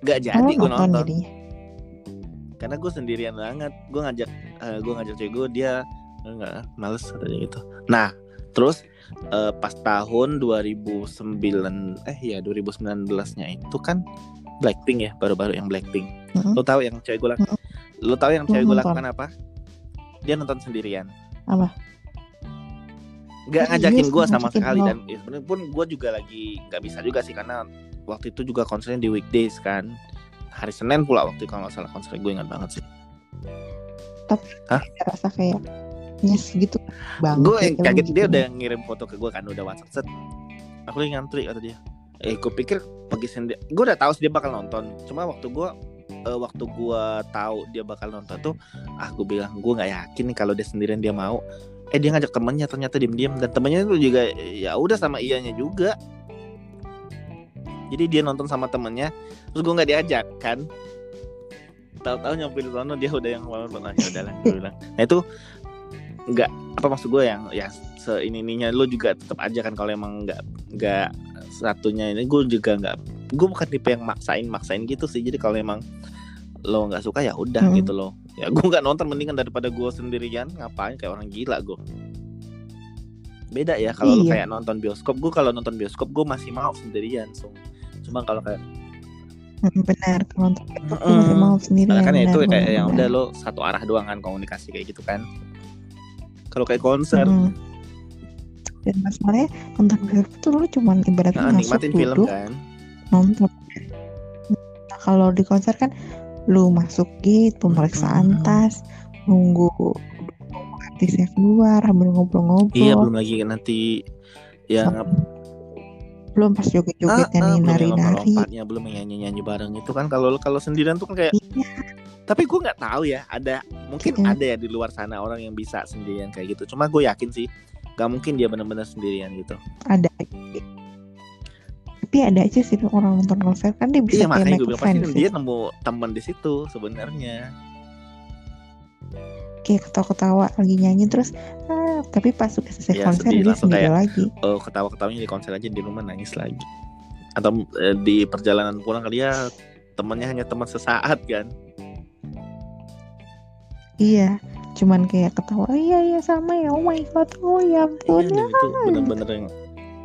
[SPEAKER 1] Gak jadi gue
[SPEAKER 2] nonton
[SPEAKER 1] karena gue sendirian banget. Gue ngajak eh, gue ngajak cewek gue dia enggak males katanya gitu. Nah terus eh, pas tahun 2009 eh ya 2019 nya itu kan Blackpink ya baru-baru yang Blackpink
[SPEAKER 2] Mm-mm.
[SPEAKER 1] lo tahu yang cewek gue lakukan lo tahu yang cewek gue
[SPEAKER 2] nonton.
[SPEAKER 1] lakukan apa dia nonton sendirian
[SPEAKER 2] Apa?
[SPEAKER 1] nggak
[SPEAKER 2] Serius,
[SPEAKER 1] ngajakin gue sama
[SPEAKER 2] ngajakin
[SPEAKER 1] sekali dan ya, sebenarnya pun gue juga lagi nggak bisa juga sih karena waktu itu juga konsernya di weekdays kan hari Senin pula waktu itu kalau nggak salah. Konser gue ingat banget sih. Hah?
[SPEAKER 2] Ada rasa kayak nyes gitu banget
[SPEAKER 1] gue yang kaget
[SPEAKER 2] gitu.
[SPEAKER 1] dia udah ngirim foto ke gue kan udah WhatsApp. Set aku lagi ngantri kata dia. Eh gue pikir pergi sendiri gue udah tahu sih dia bakal nonton. Cuma waktu gue eh, waktu gue tahu dia bakal nonton tuh ah gue bilang gue nggak yakin nih kalau dia sendirian dia mau. Eh dia ngajak temennya ternyata diem-diem. Dan temennya itu juga ya udah sama ianya juga jadi dia nonton sama temennya terus gue nggak diajak kan tahu-tahu nyampe di sana dia udah yang ah ya udahlah gue bilang nah itu nggak apa maksud gue yang ya seini ininya lo juga tetap aja kan kalau emang nggak nggak satunya ini gue juga nggak gue bukan tipe yang maksain maksain gitu sih jadi kalau emang lo nggak suka ya udah
[SPEAKER 2] Hmm.
[SPEAKER 1] gitu loh ya gue nggak nonton mendingan daripada gue sendirian ngapain kayak orang gila gue beda ya kalau lo
[SPEAKER 2] Iya.
[SPEAKER 1] kayak nonton bioskop gue kalau nonton bioskop gue masih mau sendirian so. Cuma kalau kayak
[SPEAKER 2] Mm, benar kalau untuk itu masih mau sendiri
[SPEAKER 1] Nah, kan ya itu
[SPEAKER 2] benar,
[SPEAKER 1] kayak
[SPEAKER 2] benar,
[SPEAKER 1] yang udah lo satu arah doang kan komunikasi kayak gitu kan. Kalau kayak konser,
[SPEAKER 2] Mm. dan masalahnya nonton film itu lu cuman ibaratnya
[SPEAKER 1] nah,
[SPEAKER 2] masuk
[SPEAKER 1] nikmatin film
[SPEAKER 2] duduk
[SPEAKER 1] kan.
[SPEAKER 2] nonton nah, kalau di konser kan lu masuk gate pemeriksaan
[SPEAKER 1] Mm-mm.
[SPEAKER 2] tas nunggu artisnya keluar sambil ngobrol-ngobrol
[SPEAKER 1] Iya belum lagi nanti yang
[SPEAKER 2] belum pas joget-jogetnya
[SPEAKER 1] Ah, ah,
[SPEAKER 2] nari-nari
[SPEAKER 1] belum yang nyanyi-nyanyi bareng itu kan kalau kalau sendirian tuh kan kayak
[SPEAKER 2] Iya.
[SPEAKER 1] tapi gue nggak tahu ya ada mungkin
[SPEAKER 2] Mm.
[SPEAKER 1] ada ya di luar sana orang yang bisa sendirian kayak gitu cuma gue yakin sih gak mungkin dia benar-benar sendirian gitu
[SPEAKER 2] ada tapi ada aja sih orang nonton konser kan dia bisa
[SPEAKER 1] iya
[SPEAKER 2] kayak
[SPEAKER 1] makanya gue bilang pasti dia
[SPEAKER 2] ya.
[SPEAKER 1] nemu teman di situ sebenarnya
[SPEAKER 2] kayak ketawa-ketawa lagi nyanyi terus ah, tapi pas udah selesai
[SPEAKER 1] Iya,
[SPEAKER 2] konser
[SPEAKER 1] sedih,
[SPEAKER 2] dia sendiri
[SPEAKER 1] kayak,
[SPEAKER 2] lagi.
[SPEAKER 1] oh ketawa-ketawanya di konser aja di rumah nangis lagi. Atau eh, di perjalanan pulang kali ya temannya hanya teman sesaat kan.
[SPEAKER 2] Iya cuman kayak ketawa "Oh, iya iya sama ya oh my god oh ya ampun
[SPEAKER 1] iya dan itu bener-bener yang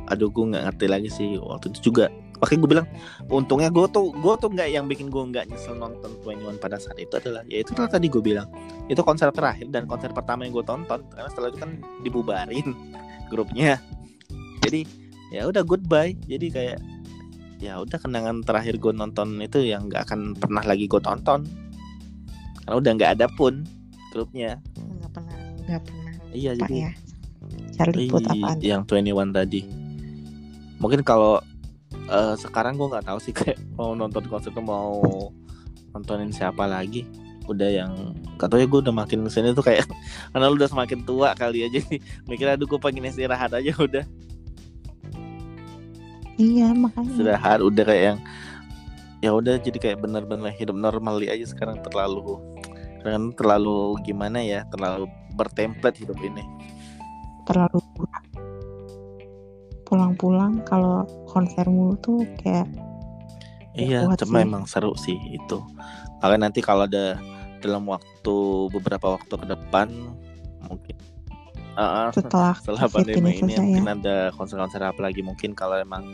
[SPEAKER 1] aduh gue nggak ngerti lagi sih waktu itu juga makanya gue bilang untungnya gue tuh gue tuh nggak yang bikin gue nggak nyesel nonton 21 pada saat itu adalah ya itu tadi gue bilang itu konser terakhir dan konser pertama yang gue tonton karena setelah itu kan dibubarin grupnya. Jadi ya udah goodbye. Jadi kayak ya udah kenangan terakhir gue nonton itu yang nggak akan pernah lagi gue tonton. Karena udah nggak ada pun grupnya.
[SPEAKER 2] Nggak pernah nggak pernah.
[SPEAKER 1] Iya jadi
[SPEAKER 2] ya Charlie
[SPEAKER 1] Iya,
[SPEAKER 2] apaan?
[SPEAKER 1] yang 21 tadi. Mungkin kalau eh, sekarang gue nggak tahu sih kayak mau nonton konser tuh mau nontonin siapa lagi. Udah yang katanya gue udah makin ke sini tuh kayak karena lu udah semakin tua kali aja nih mikir aduh gue pengen istirahat aja udah.
[SPEAKER 2] Iya makanya.
[SPEAKER 1] Istirahat udah kayak yang ya udah jadi kayak bener-bener hidup normal aja sekarang terlalu kan terlalu gimana ya terlalu bertemplate hidup ini.
[SPEAKER 2] Terlalu. Pulang-pulang kalau konser mulu tuh kayak
[SPEAKER 1] Iya,
[SPEAKER 2] kuat
[SPEAKER 1] cuma
[SPEAKER 2] sih.
[SPEAKER 1] emang seru sih itu. Makanya nanti kalau ada dalam waktu beberapa waktu ke depan mungkin ah,
[SPEAKER 2] setelah
[SPEAKER 1] setelah pandemi ini
[SPEAKER 2] ya
[SPEAKER 1] mungkin ada konser-konser apa lagi mungkin kalau emang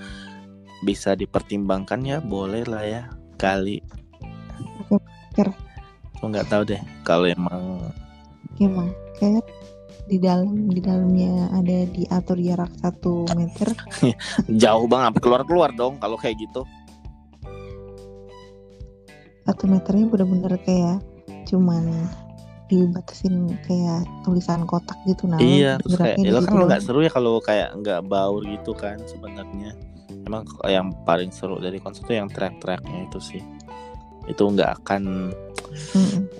[SPEAKER 1] bisa dipertimbangkan ya boleh lah ya kali. Aku nggak tahu deh kalau emang
[SPEAKER 2] gimana kayak di dalam di dalamnya ada diatur jarak satu meter
[SPEAKER 1] jauh banget sampai keluar-keluar dong kalau kayak gitu.
[SPEAKER 2] satu meternya bener-bener kayak cuman dibatasin kayak tulisan kotak gitu nah
[SPEAKER 1] iya, terus kayak ya kan nggak seru ya kalau kayak nggak baur gitu kan sebenarnya. Emang yang paling seru dari konser itu yang track-tracknya itu sih. Itu nggak akan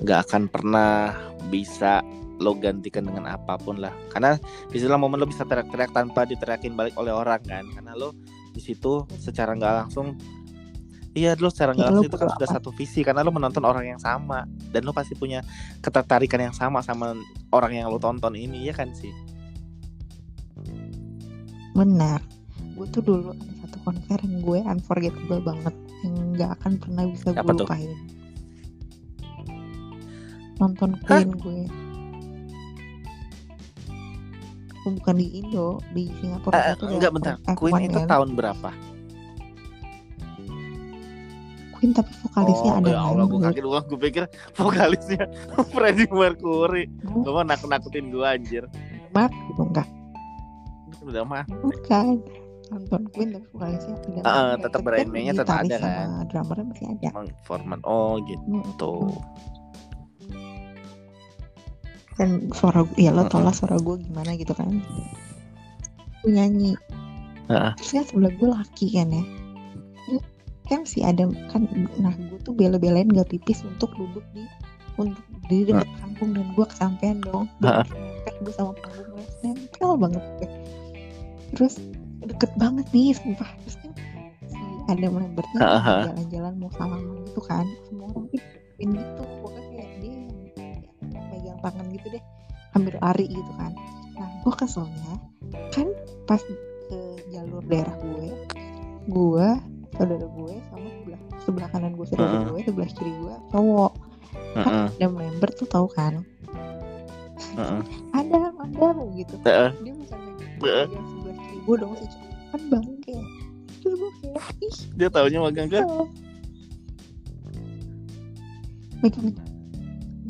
[SPEAKER 1] nggak akan pernah bisa lo gantikan dengan apa pun lah. Karena di situ momen lo bisa teriak-teriak tanpa diteriakin balik oleh orang kan? Karena lo di situ secara nggak langsung iya lo secara nggak
[SPEAKER 2] Ya,
[SPEAKER 1] langsung itu kan sudah satu visi karena lo menonton orang yang sama dan lo pasti punya ketertarikan yang sama sama orang yang lo tonton ini ya kan sih?
[SPEAKER 2] Benar. Gue tuh dulu ada satu konser yang gue unforgettable banget yang nggak akan pernah bisa gue lupain. Nonton Queen gue Oh, bukan di Indo di Singapura
[SPEAKER 1] Eh,
[SPEAKER 2] itu
[SPEAKER 1] enggak bentar.
[SPEAKER 2] F1
[SPEAKER 1] Queen itu
[SPEAKER 2] kan.
[SPEAKER 1] tahun berapa?
[SPEAKER 2] Queen tapi vokalisnya
[SPEAKER 1] oh
[SPEAKER 2] ada
[SPEAKER 1] ya Allah gue kaget gue gue pikir vokalisnya Freddie Mercury. Lu mau nakut nakutin gue anjir.
[SPEAKER 2] Mark gitu enggak.
[SPEAKER 1] Udah mah
[SPEAKER 2] bukan. Nonton Queen tapi vokalisnya ada
[SPEAKER 1] Ah,
[SPEAKER 2] Lambert.
[SPEAKER 1] tetap
[SPEAKER 2] Tapi
[SPEAKER 1] Brian
[SPEAKER 2] kan
[SPEAKER 1] May-nya tetap ada, kan?
[SPEAKER 2] drummernya masih ada.
[SPEAKER 1] Format oh gitu.
[SPEAKER 2] Mm-mm. Dan suara ya lo tau lah suara gue gimana gitu kan. Gue nyanyi. Terus kan sebelah gue laki kan ya. Kan si Adam kan nah gue tuh bela-belain gak pipis untuk duduk di untuk di dekat panggung dan gue kesampean dong. Nempel gue sama panggungnya nempel banget. Gue terus deket banget nih sumpah. Terus kan si Adam Lambertnya
[SPEAKER 1] Heeh.
[SPEAKER 2] jalan-jalan mau salaman gitu kan semua orang gitu tangan gitu deh hampir lari gitu kan nah gue keselnya kan pas ke jalur daerah gue gue saudara gue sama sebelah sebelah kanan gue saudara
[SPEAKER 1] Heeh.
[SPEAKER 2] gue sebelah kiri gue cowok
[SPEAKER 1] Heeh.
[SPEAKER 2] Adam Lambert tuh tahu kan
[SPEAKER 1] Heeh.
[SPEAKER 2] Adam Adam gitu
[SPEAKER 1] Heeh.
[SPEAKER 2] dia misalnya
[SPEAKER 1] Heeh.
[SPEAKER 2] yang sebelah kiri gue dong si cowok kan bangke terus gue kayak ih
[SPEAKER 1] dia taunya magang kan
[SPEAKER 2] kesel.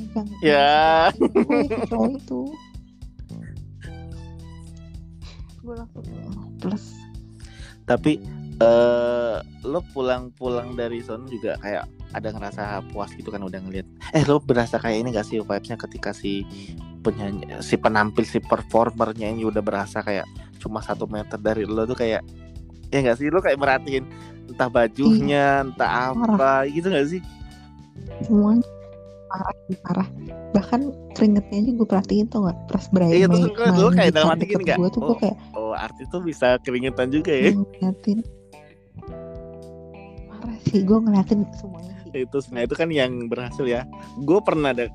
[SPEAKER 2] Megang
[SPEAKER 1] ya.
[SPEAKER 2] Cowok itu. Gue langsung oh, plus.
[SPEAKER 1] Tapi eh lo pulang-pulang dari sana juga kayak ada ngerasa puas gitu kan udah ngeliat. Eh lo berasa kayak ini gak sih vibesnya ketika si penyanyi si penampil si performernya ini udah berasa kayak cuma satu meter dari lo tuh kayak ya gak sih? Lo kayak merhatiin entah bajunya entah apa gitu gak sih?
[SPEAKER 2] Semuanya parah parah. Bahkan keringetnya aja gue perhatiin tuh gak pas Brian
[SPEAKER 1] Iya,
[SPEAKER 2] May
[SPEAKER 1] gue dulu
[SPEAKER 2] main
[SPEAKER 1] kayak dalam hati gini nggak?
[SPEAKER 2] gue tuh gue
[SPEAKER 1] Oh.
[SPEAKER 2] kayak
[SPEAKER 1] oh artis tuh bisa keringetan juga ya?
[SPEAKER 2] Ngeliatin. Parah sih gue ngeliatin semuanya sih.
[SPEAKER 1] Itu nah itu kan yang berhasil ya. Gue pernah ada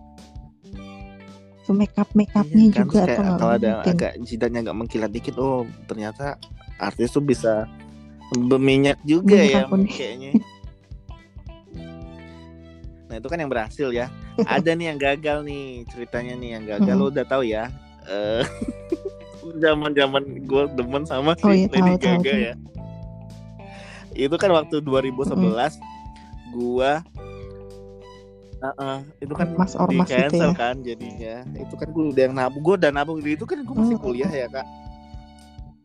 [SPEAKER 2] so make up make upnya
[SPEAKER 1] Iya kan,
[SPEAKER 2] juga
[SPEAKER 1] kayak
[SPEAKER 2] nggak?
[SPEAKER 1] kalau ada
[SPEAKER 2] ngeliatin.
[SPEAKER 1] agak jidatnya agak mengkilat dikit oh ternyata artis tuh bisa berminyak juga
[SPEAKER 2] Banyak
[SPEAKER 1] ya kayaknya nah itu kan yang berhasil ya. Ada nih yang gagal nih ceritanya nih yang gagal. Lo udah tahu ya eh zaman zaman gue demen sama si
[SPEAKER 2] Oh iya,
[SPEAKER 1] Lady
[SPEAKER 2] tahu,
[SPEAKER 1] Gaga
[SPEAKER 2] tahu.
[SPEAKER 1] ya. Itu kan waktu 2011 gua Heeh, itu kan
[SPEAKER 2] Ormas-
[SPEAKER 1] di
[SPEAKER 2] gitu
[SPEAKER 1] cancel
[SPEAKER 2] ya.
[SPEAKER 1] kan jadinya. Itu kan gue udah yang nabung gue udah nabung. Itu kan gue masih
[SPEAKER 2] Hmm.
[SPEAKER 1] kuliah ya kak.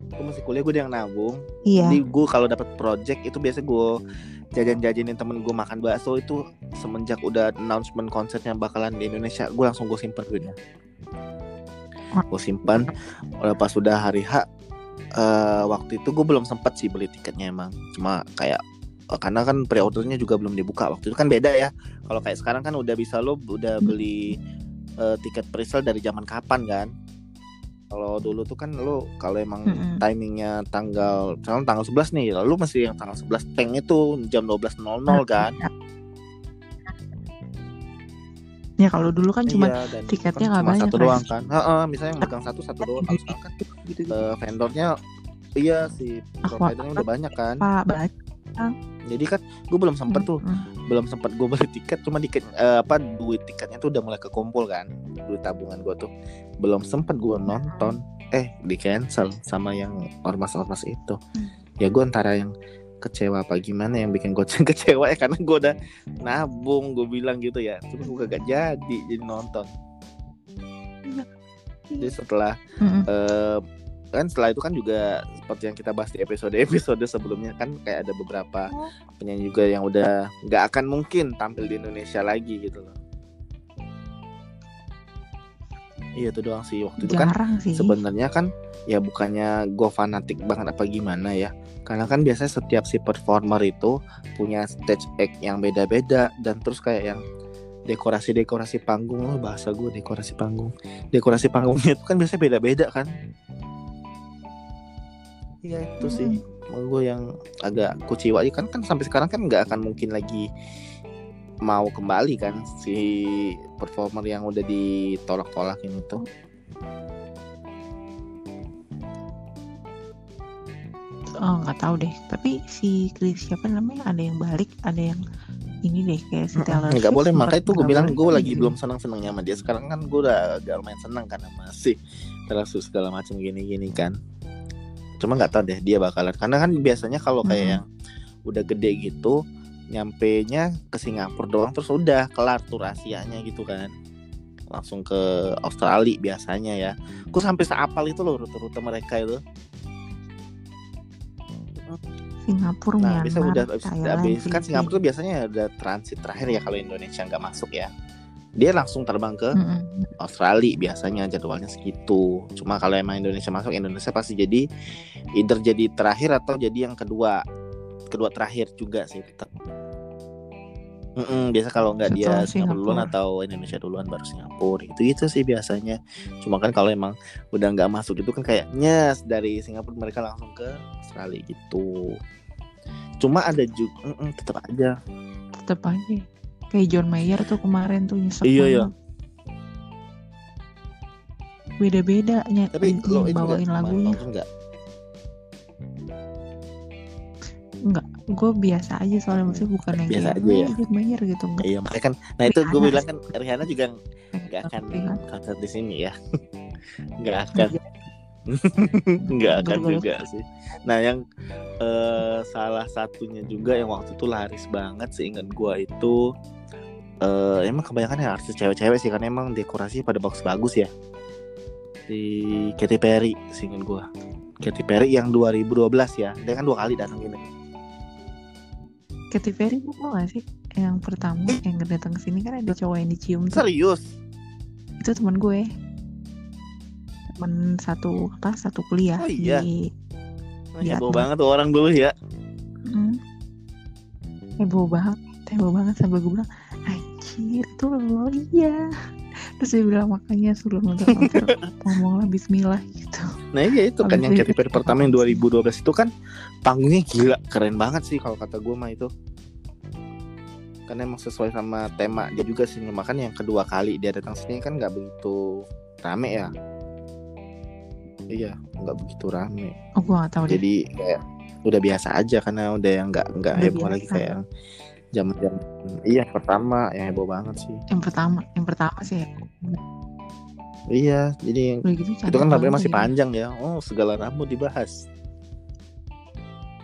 [SPEAKER 1] Gue masih kuliah gue udah yang nabung.
[SPEAKER 2] Iya.
[SPEAKER 1] Jadi gue kalau dapat project itu biasa gue jajan-jajanin temen gue makan bakso itu semenjak udah announcement konsernya bakalan di Indonesia gue langsung gue simpen duitnya. Gue simpan. Udah pas udah hari H eh, waktu itu gue belum sempet sih beli tiketnya emang. Cuma kayak eh, karena kan pre-ordernya juga belum dibuka. Waktu itu kan beda ya. Kalau kayak sekarang kan udah bisa lo udah beli eh, tiket presale dari zaman kapan kan kalau dulu tuh kan lo kalau emang
[SPEAKER 2] Mm-mm.
[SPEAKER 1] timingnya tanggal misalnya tanggal 11 nih lalu masih yang tanggal 11 peng itu jam 12.00 kan?
[SPEAKER 2] Ya kalau dulu kan cuma
[SPEAKER 1] Iya,
[SPEAKER 2] tiketnya
[SPEAKER 1] kan
[SPEAKER 2] nggak
[SPEAKER 1] cuma
[SPEAKER 2] banyak,
[SPEAKER 1] satu
[SPEAKER 2] Res.
[SPEAKER 1] doang kan? Heeh, misalnya yang megang satu satu doang. Kalau sekarang kan
[SPEAKER 2] gitu
[SPEAKER 1] eh, vendornya iya si providernya udah banyak kan?
[SPEAKER 2] Pak baik
[SPEAKER 1] jadi kan gue belum sempet tuh. Belum sempat gue beli tiket cuma tiket eh, apa duit tiketnya tuh udah mulai kekumpul kan duit tabungan gue tuh. Belum sempet gue nonton eh di cancel sama yang ormas-ormas itu. Ya gue antara yang kecewa apa gimana yang bikin gue kecewa ya karena gue udah nabung gue bilang gitu ya. Terus gue gak jadi jadi nonton. Jadi setelah
[SPEAKER 2] Mm-mm.
[SPEAKER 1] eh, kan setelah itu kan juga seperti yang kita bahas di episode-episode sebelumnya kan kayak ada beberapa penyanyi juga yang udah nggak akan mungkin tampil di Indonesia lagi gitu loh. Iya itu doang sih waktu itu kan.
[SPEAKER 2] Jarang sih.
[SPEAKER 1] Sebenarnya kan ya bukannya gue fanatik banget apa gimana ya. Karena kan biasanya setiap si performer itu punya stage act yang beda-beda dan terus kayak yang dekorasi-dekorasi panggung oh, bahasa gue dekorasi panggung. Dekorasi panggungnya itu kan biasanya beda-beda kan iya itu sih. Mau gue yang agak kuciwa kan kan sampai sekarang kan nggak akan mungkin lagi mau kembali kan si performer yang udah ditolak-tolakin itu
[SPEAKER 2] oh nggak tahu deh. Tapi si Chris siapa namanya? Ada yang balik ada yang ini deh kayak si Taylor
[SPEAKER 1] nggak boleh makanya itu gue bilang gue lagi belum senang senangnya sama dia. Sekarang kan gue udah agak lumayan senang karena masih terus segala macam gini gini kan cuma nggak tahu deh dia bakalan. Karena kan biasanya kalau kayak
[SPEAKER 2] Mhm.
[SPEAKER 1] yang udah gede gitu nyampe nya ke Singapura doang terus udah kelar tur Asianya gitu kan. Langsung ke Australia biasanya ya. Aku sampai seapal itu loh rute-rute mereka itu.
[SPEAKER 2] Singapura,
[SPEAKER 1] nah bisa
[SPEAKER 2] Myanmar,
[SPEAKER 1] udah udah
[SPEAKER 2] Thailand,
[SPEAKER 1] habis kan. Singapura tuh biasanya ada transit terakhir ya kalau Indonesia nggak masuk ya dia langsung terbang ke
[SPEAKER 2] Mm-mm.
[SPEAKER 1] Australia biasanya jadwalnya segitu. Cuma kalau emang Indonesia masuk Indonesia pasti jadi either jadi terakhir atau jadi yang kedua kedua terakhir juga sih tetap. Mm-mm, biasa kalau nggak dia
[SPEAKER 2] Setelah
[SPEAKER 1] Singapura duluan
[SPEAKER 2] Singapura.
[SPEAKER 1] atau Indonesia duluan baru Singapura gitu gitu sih biasanya. Cuma kan kalau emang udah nggak masuk itu kan kayak nyes dari Singapura mereka langsung ke Australia gitu. Cuma ada juga tetap aja.
[SPEAKER 2] tetep aja kayak John Mayer tuh kemarin tuh nyesek
[SPEAKER 1] Iya, iya.
[SPEAKER 2] beda-beda ny-
[SPEAKER 1] Tapi lo itu
[SPEAKER 2] bawain lagunya.
[SPEAKER 1] nonton nggak?
[SPEAKER 2] enggak gue biasa aja soalnya maksudnya bukan yang
[SPEAKER 1] Biasa
[SPEAKER 2] kayak
[SPEAKER 1] aja ya.
[SPEAKER 2] "Wah, John Mayer gitu enggak
[SPEAKER 1] Iya makanya kan Nah itu gue bilang kan Rihanna juga nggak akan konser di sini ya. Nggak akan nggak akan juga sih. Nah yang eh, salah satunya juga yang waktu itu laris banget seingat gue itu eh emang kebanyakan yang artis cewek-cewek sih karena emang dekorasi pada bagus-bagus ya. Di Katy Perry seingat gue Katy Perry yang 2012 ya. Dia kan dua kali datang gini
[SPEAKER 2] Katy Perry tau gak sih? Yang pertama yang datang ke sini kan ada cowok yang dicium tuh.
[SPEAKER 1] Serius?
[SPEAKER 2] Itu teman gue teman satu apa satu kuliah
[SPEAKER 1] Oh, iya?
[SPEAKER 2] di Di
[SPEAKER 1] heboh banget tuh orang dulu ya
[SPEAKER 2] Hmm. heboh banget heboh banget sampai gue bilang anjir itu lo iya terus dia bilang makanya sebelum nonton konser ngomonglah Bismillah gitu
[SPEAKER 1] Nah iya itu kan yang Katy Perry pertama yang
[SPEAKER 2] bahas.
[SPEAKER 1] 2012 itu kan panggungnya gila keren banget sih kalau kata gue mah itu karena emang sesuai sama tema dia juga sih makanya yang kedua kali dia datang sini kan nggak begitu rame ya iya nggak begitu rame
[SPEAKER 2] oh gue gak tahu deh
[SPEAKER 1] jadi kayak udah biasa aja karena udah yang nggak nggak heboh lagi
[SPEAKER 2] biasa.
[SPEAKER 1] kayak zaman zaman iya yang pertama yang heboh banget sih
[SPEAKER 2] yang pertama yang pertama sih ya.
[SPEAKER 1] iya jadi
[SPEAKER 2] udah gitu
[SPEAKER 1] itu kan
[SPEAKER 2] banget
[SPEAKER 1] masih
[SPEAKER 2] lagi.
[SPEAKER 1] panjang ya oh segala rambut dibahas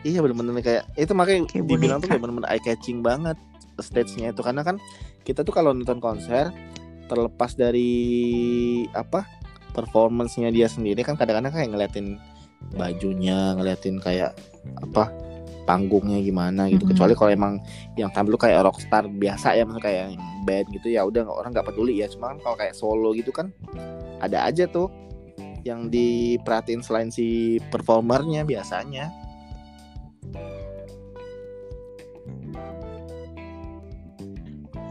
[SPEAKER 1] iya bener-bener kayak itu makanya
[SPEAKER 2] Kayak
[SPEAKER 1] dibilang tuh
[SPEAKER 2] boneka.
[SPEAKER 1] kayak bener-bener eye catching banget stage-nya itu karena kan kita tuh kalau nonton konser terlepas dari apa performance-nya dia sendiri kan kadang-kadang kayak ngeliatin bajunya ngeliatin kayak apa panggungnya gimana gitu.
[SPEAKER 2] Mm-mm.
[SPEAKER 1] kecuali kalau emang yang tampil kayak rockstar biasa ya maksudnya kayak yang band gitu ya udah orang nggak peduli ya. Cuma kan kalau kayak solo gitu kan ada aja tuh yang diperhatiin selain si performernya biasanya.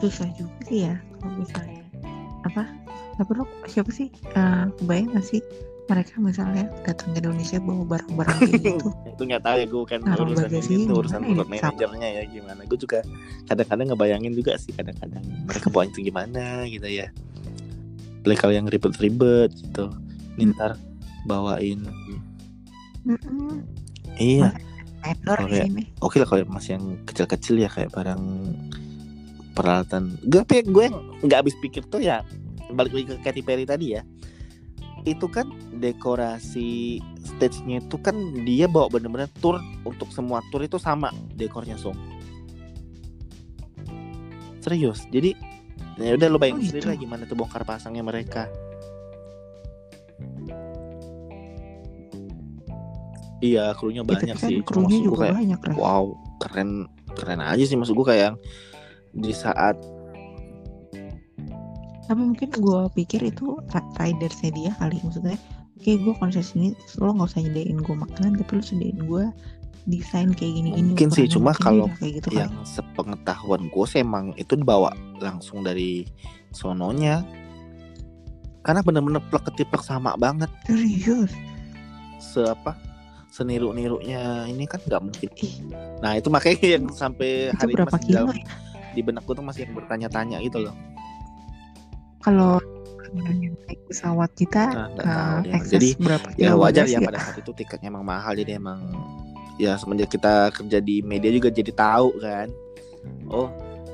[SPEAKER 2] Susah juga sih ya kalau misalnya apa tapi lo siapa sih Eh, kebayang gak sih mereka misalnya datang ke Indonesia bawa barang-barang gitu
[SPEAKER 1] itu nggak tahu ya gue kan
[SPEAKER 2] Naruh
[SPEAKER 1] urusan ini
[SPEAKER 2] gimana
[SPEAKER 1] urusan
[SPEAKER 2] ya?
[SPEAKER 1] manajernya ya gimana gue juga kadang-kadang ngebayangin juga sih kadang-kadang mereka bawa itu gimana gitu ya Beli kalau yang ribet-ribet gitu Ini
[SPEAKER 2] Hmm.
[SPEAKER 1] ntar bawain
[SPEAKER 2] Mm-mm.
[SPEAKER 1] iya Oke. oke lah kalau masih yang kecil-kecil ya kayak barang peralatan gue gue nggak habis pikir tuh ya balik lagi ke Katy Perry tadi ya. Itu kan dekorasi stage-nya itu kan dia bawa bener-bener tour untuk semua tour itu sama dekornya song. Serius? Jadi ya udah lo bayangin
[SPEAKER 2] Oh,
[SPEAKER 1] sendiri
[SPEAKER 2] gitu.
[SPEAKER 1] lah gimana tuh bongkar pasangnya mereka. Iya krunya
[SPEAKER 2] Ya,
[SPEAKER 1] banyak
[SPEAKER 2] kan
[SPEAKER 1] sih.
[SPEAKER 2] krunya juga
[SPEAKER 1] kayak
[SPEAKER 2] banyak lah
[SPEAKER 1] wow keren keren aja sih maksud gue kayak di saat
[SPEAKER 2] tapi mungkin gue pikir itu ridersnya dia kali maksudnya. Oke gue konser sini lo nggak usah nyediain gue makanan tapi lo sediain gue desain kayak gini gini
[SPEAKER 1] Mungkin sih, cuma kalau
[SPEAKER 2] kayak gitu kan.
[SPEAKER 1] yang sepengetahuan gue sih emang itu dibawa langsung dari sononya. Karena bener-bener plek ketiplek sama banget.
[SPEAKER 2] Serius?
[SPEAKER 1] Se apa? Seniru nirunya ini kan nggak mungkin.
[SPEAKER 2] Ih.
[SPEAKER 1] nah itu makanya yang sampai
[SPEAKER 2] itu
[SPEAKER 1] hari
[SPEAKER 2] berapa
[SPEAKER 1] masih
[SPEAKER 2] kilo
[SPEAKER 1] dalam
[SPEAKER 2] ya?
[SPEAKER 1] di benakku tuh masih yang bertanya-tanya gitu loh
[SPEAKER 2] kalau naik pesawat kita
[SPEAKER 1] Nah, deh.
[SPEAKER 2] excess
[SPEAKER 1] Jadi,
[SPEAKER 2] berapa
[SPEAKER 1] ya wajar ya pada saat itu tiketnya emang mahal jadi emang ya semenjak kita kerja di media juga jadi tahu kan oh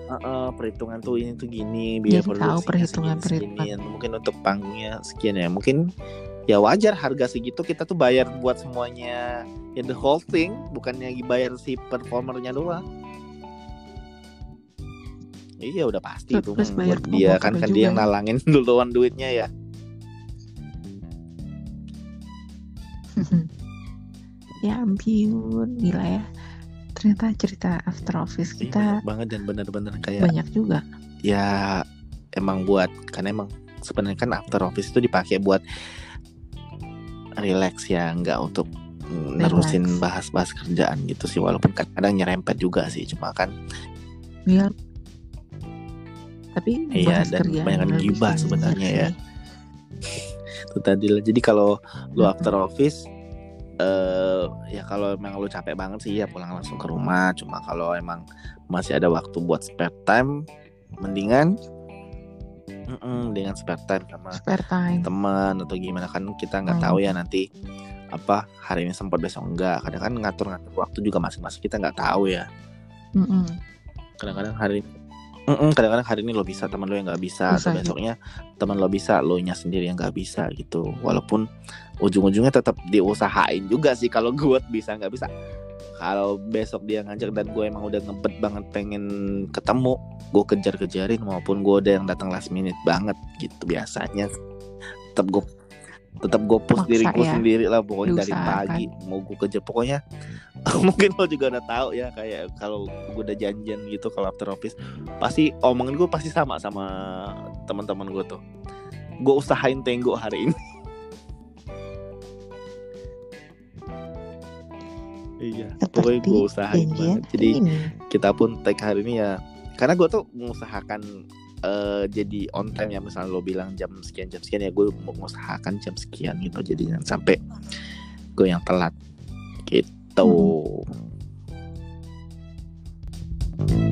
[SPEAKER 1] eh, eh, perhitungan tuh ini tuh gini biaya
[SPEAKER 2] Jadi tahu perhitungan-
[SPEAKER 1] segini,
[SPEAKER 2] perhitungan.
[SPEAKER 1] segini. mungkin untuk panggungnya sekian ya mungkin ya wajar harga segitu kita tuh bayar buat semuanya ya the whole thing bukannya bayar si performernya doang iya udah pasti itu buat dia kan kan dia yang
[SPEAKER 2] juga.
[SPEAKER 1] nalangin duluan duitnya ya.
[SPEAKER 2] Ya ampun gila ya. Ternyata cerita after office
[SPEAKER 1] Iya,
[SPEAKER 2] kita
[SPEAKER 1] banyak banget dan bener-bener kayak
[SPEAKER 2] banyak juga.
[SPEAKER 1] Ya emang buat kan emang sebenarnya kan after office itu dipakai buat relax ya nggak untuk nerusin bahas-bahas kerjaan gitu sih. Walaupun kadang nyerempet juga sih cuma kan
[SPEAKER 2] ya tapi
[SPEAKER 1] Iya, dan
[SPEAKER 2] kerjaan
[SPEAKER 1] kebanyakan gibah sebenarnya
[SPEAKER 2] iya
[SPEAKER 1] ya. itu tadi lah. Jadi kalau lu after office eh ya kalau emang lu capek banget sih ya pulang langsung ke rumah. Cuma kalau emang masih ada waktu buat spare time mendingan mm-mm, dengan spare time sama
[SPEAKER 2] spare time.
[SPEAKER 1] teman atau gimana. Kan kita nggak
[SPEAKER 2] Hmm.
[SPEAKER 1] tahu ya nanti apa hari ini sempat besok enggak kadang kan ngatur-ngatur waktu juga masing-masing kita nggak tahu ya.
[SPEAKER 2] Mm-mm.
[SPEAKER 1] kadang-kadang hari Mm-mm, kadang-kadang hari ini lo bisa teman lo yang nggak bisa,
[SPEAKER 2] Bisa,
[SPEAKER 1] atau besoknya teman lo bisa lo nya sendiri yang nggak bisa gitu. Walaupun ujung-ujungnya tetap diusahain juga sih kalau gue bisa nggak bisa. Kalau besok dia ngajak dan gue emang udah ngebet banget pengen ketemu gue kejar-kejarin maupun gue udah yang datang last minute banget gitu biasanya. Tetap gue tetap gue push
[SPEAKER 2] Maksa
[SPEAKER 1] diriku
[SPEAKER 2] ya,
[SPEAKER 1] sendiri lah pokoknya dari pagi mau gue kejar pokoknya mungkin lo juga udah tahu ya kayak kalau gue udah janjian gitu kalau after office pasti omongan gue pasti sama sama teman-teman gue tuh. Gue usahain tenggo hari ini. Iya pokoknya gue usahain
[SPEAKER 2] janjian
[SPEAKER 1] banget. Jadi
[SPEAKER 2] ini.
[SPEAKER 1] kita pun tag hari ini ya karena gue tuh mengusahakan uh, jadi on iya. time ya misalnya lo bilang jam sekian jam sekian ya gue mau usahakan jam sekian gitu jadi jangan sampai gue yang telat gitu. Hmm.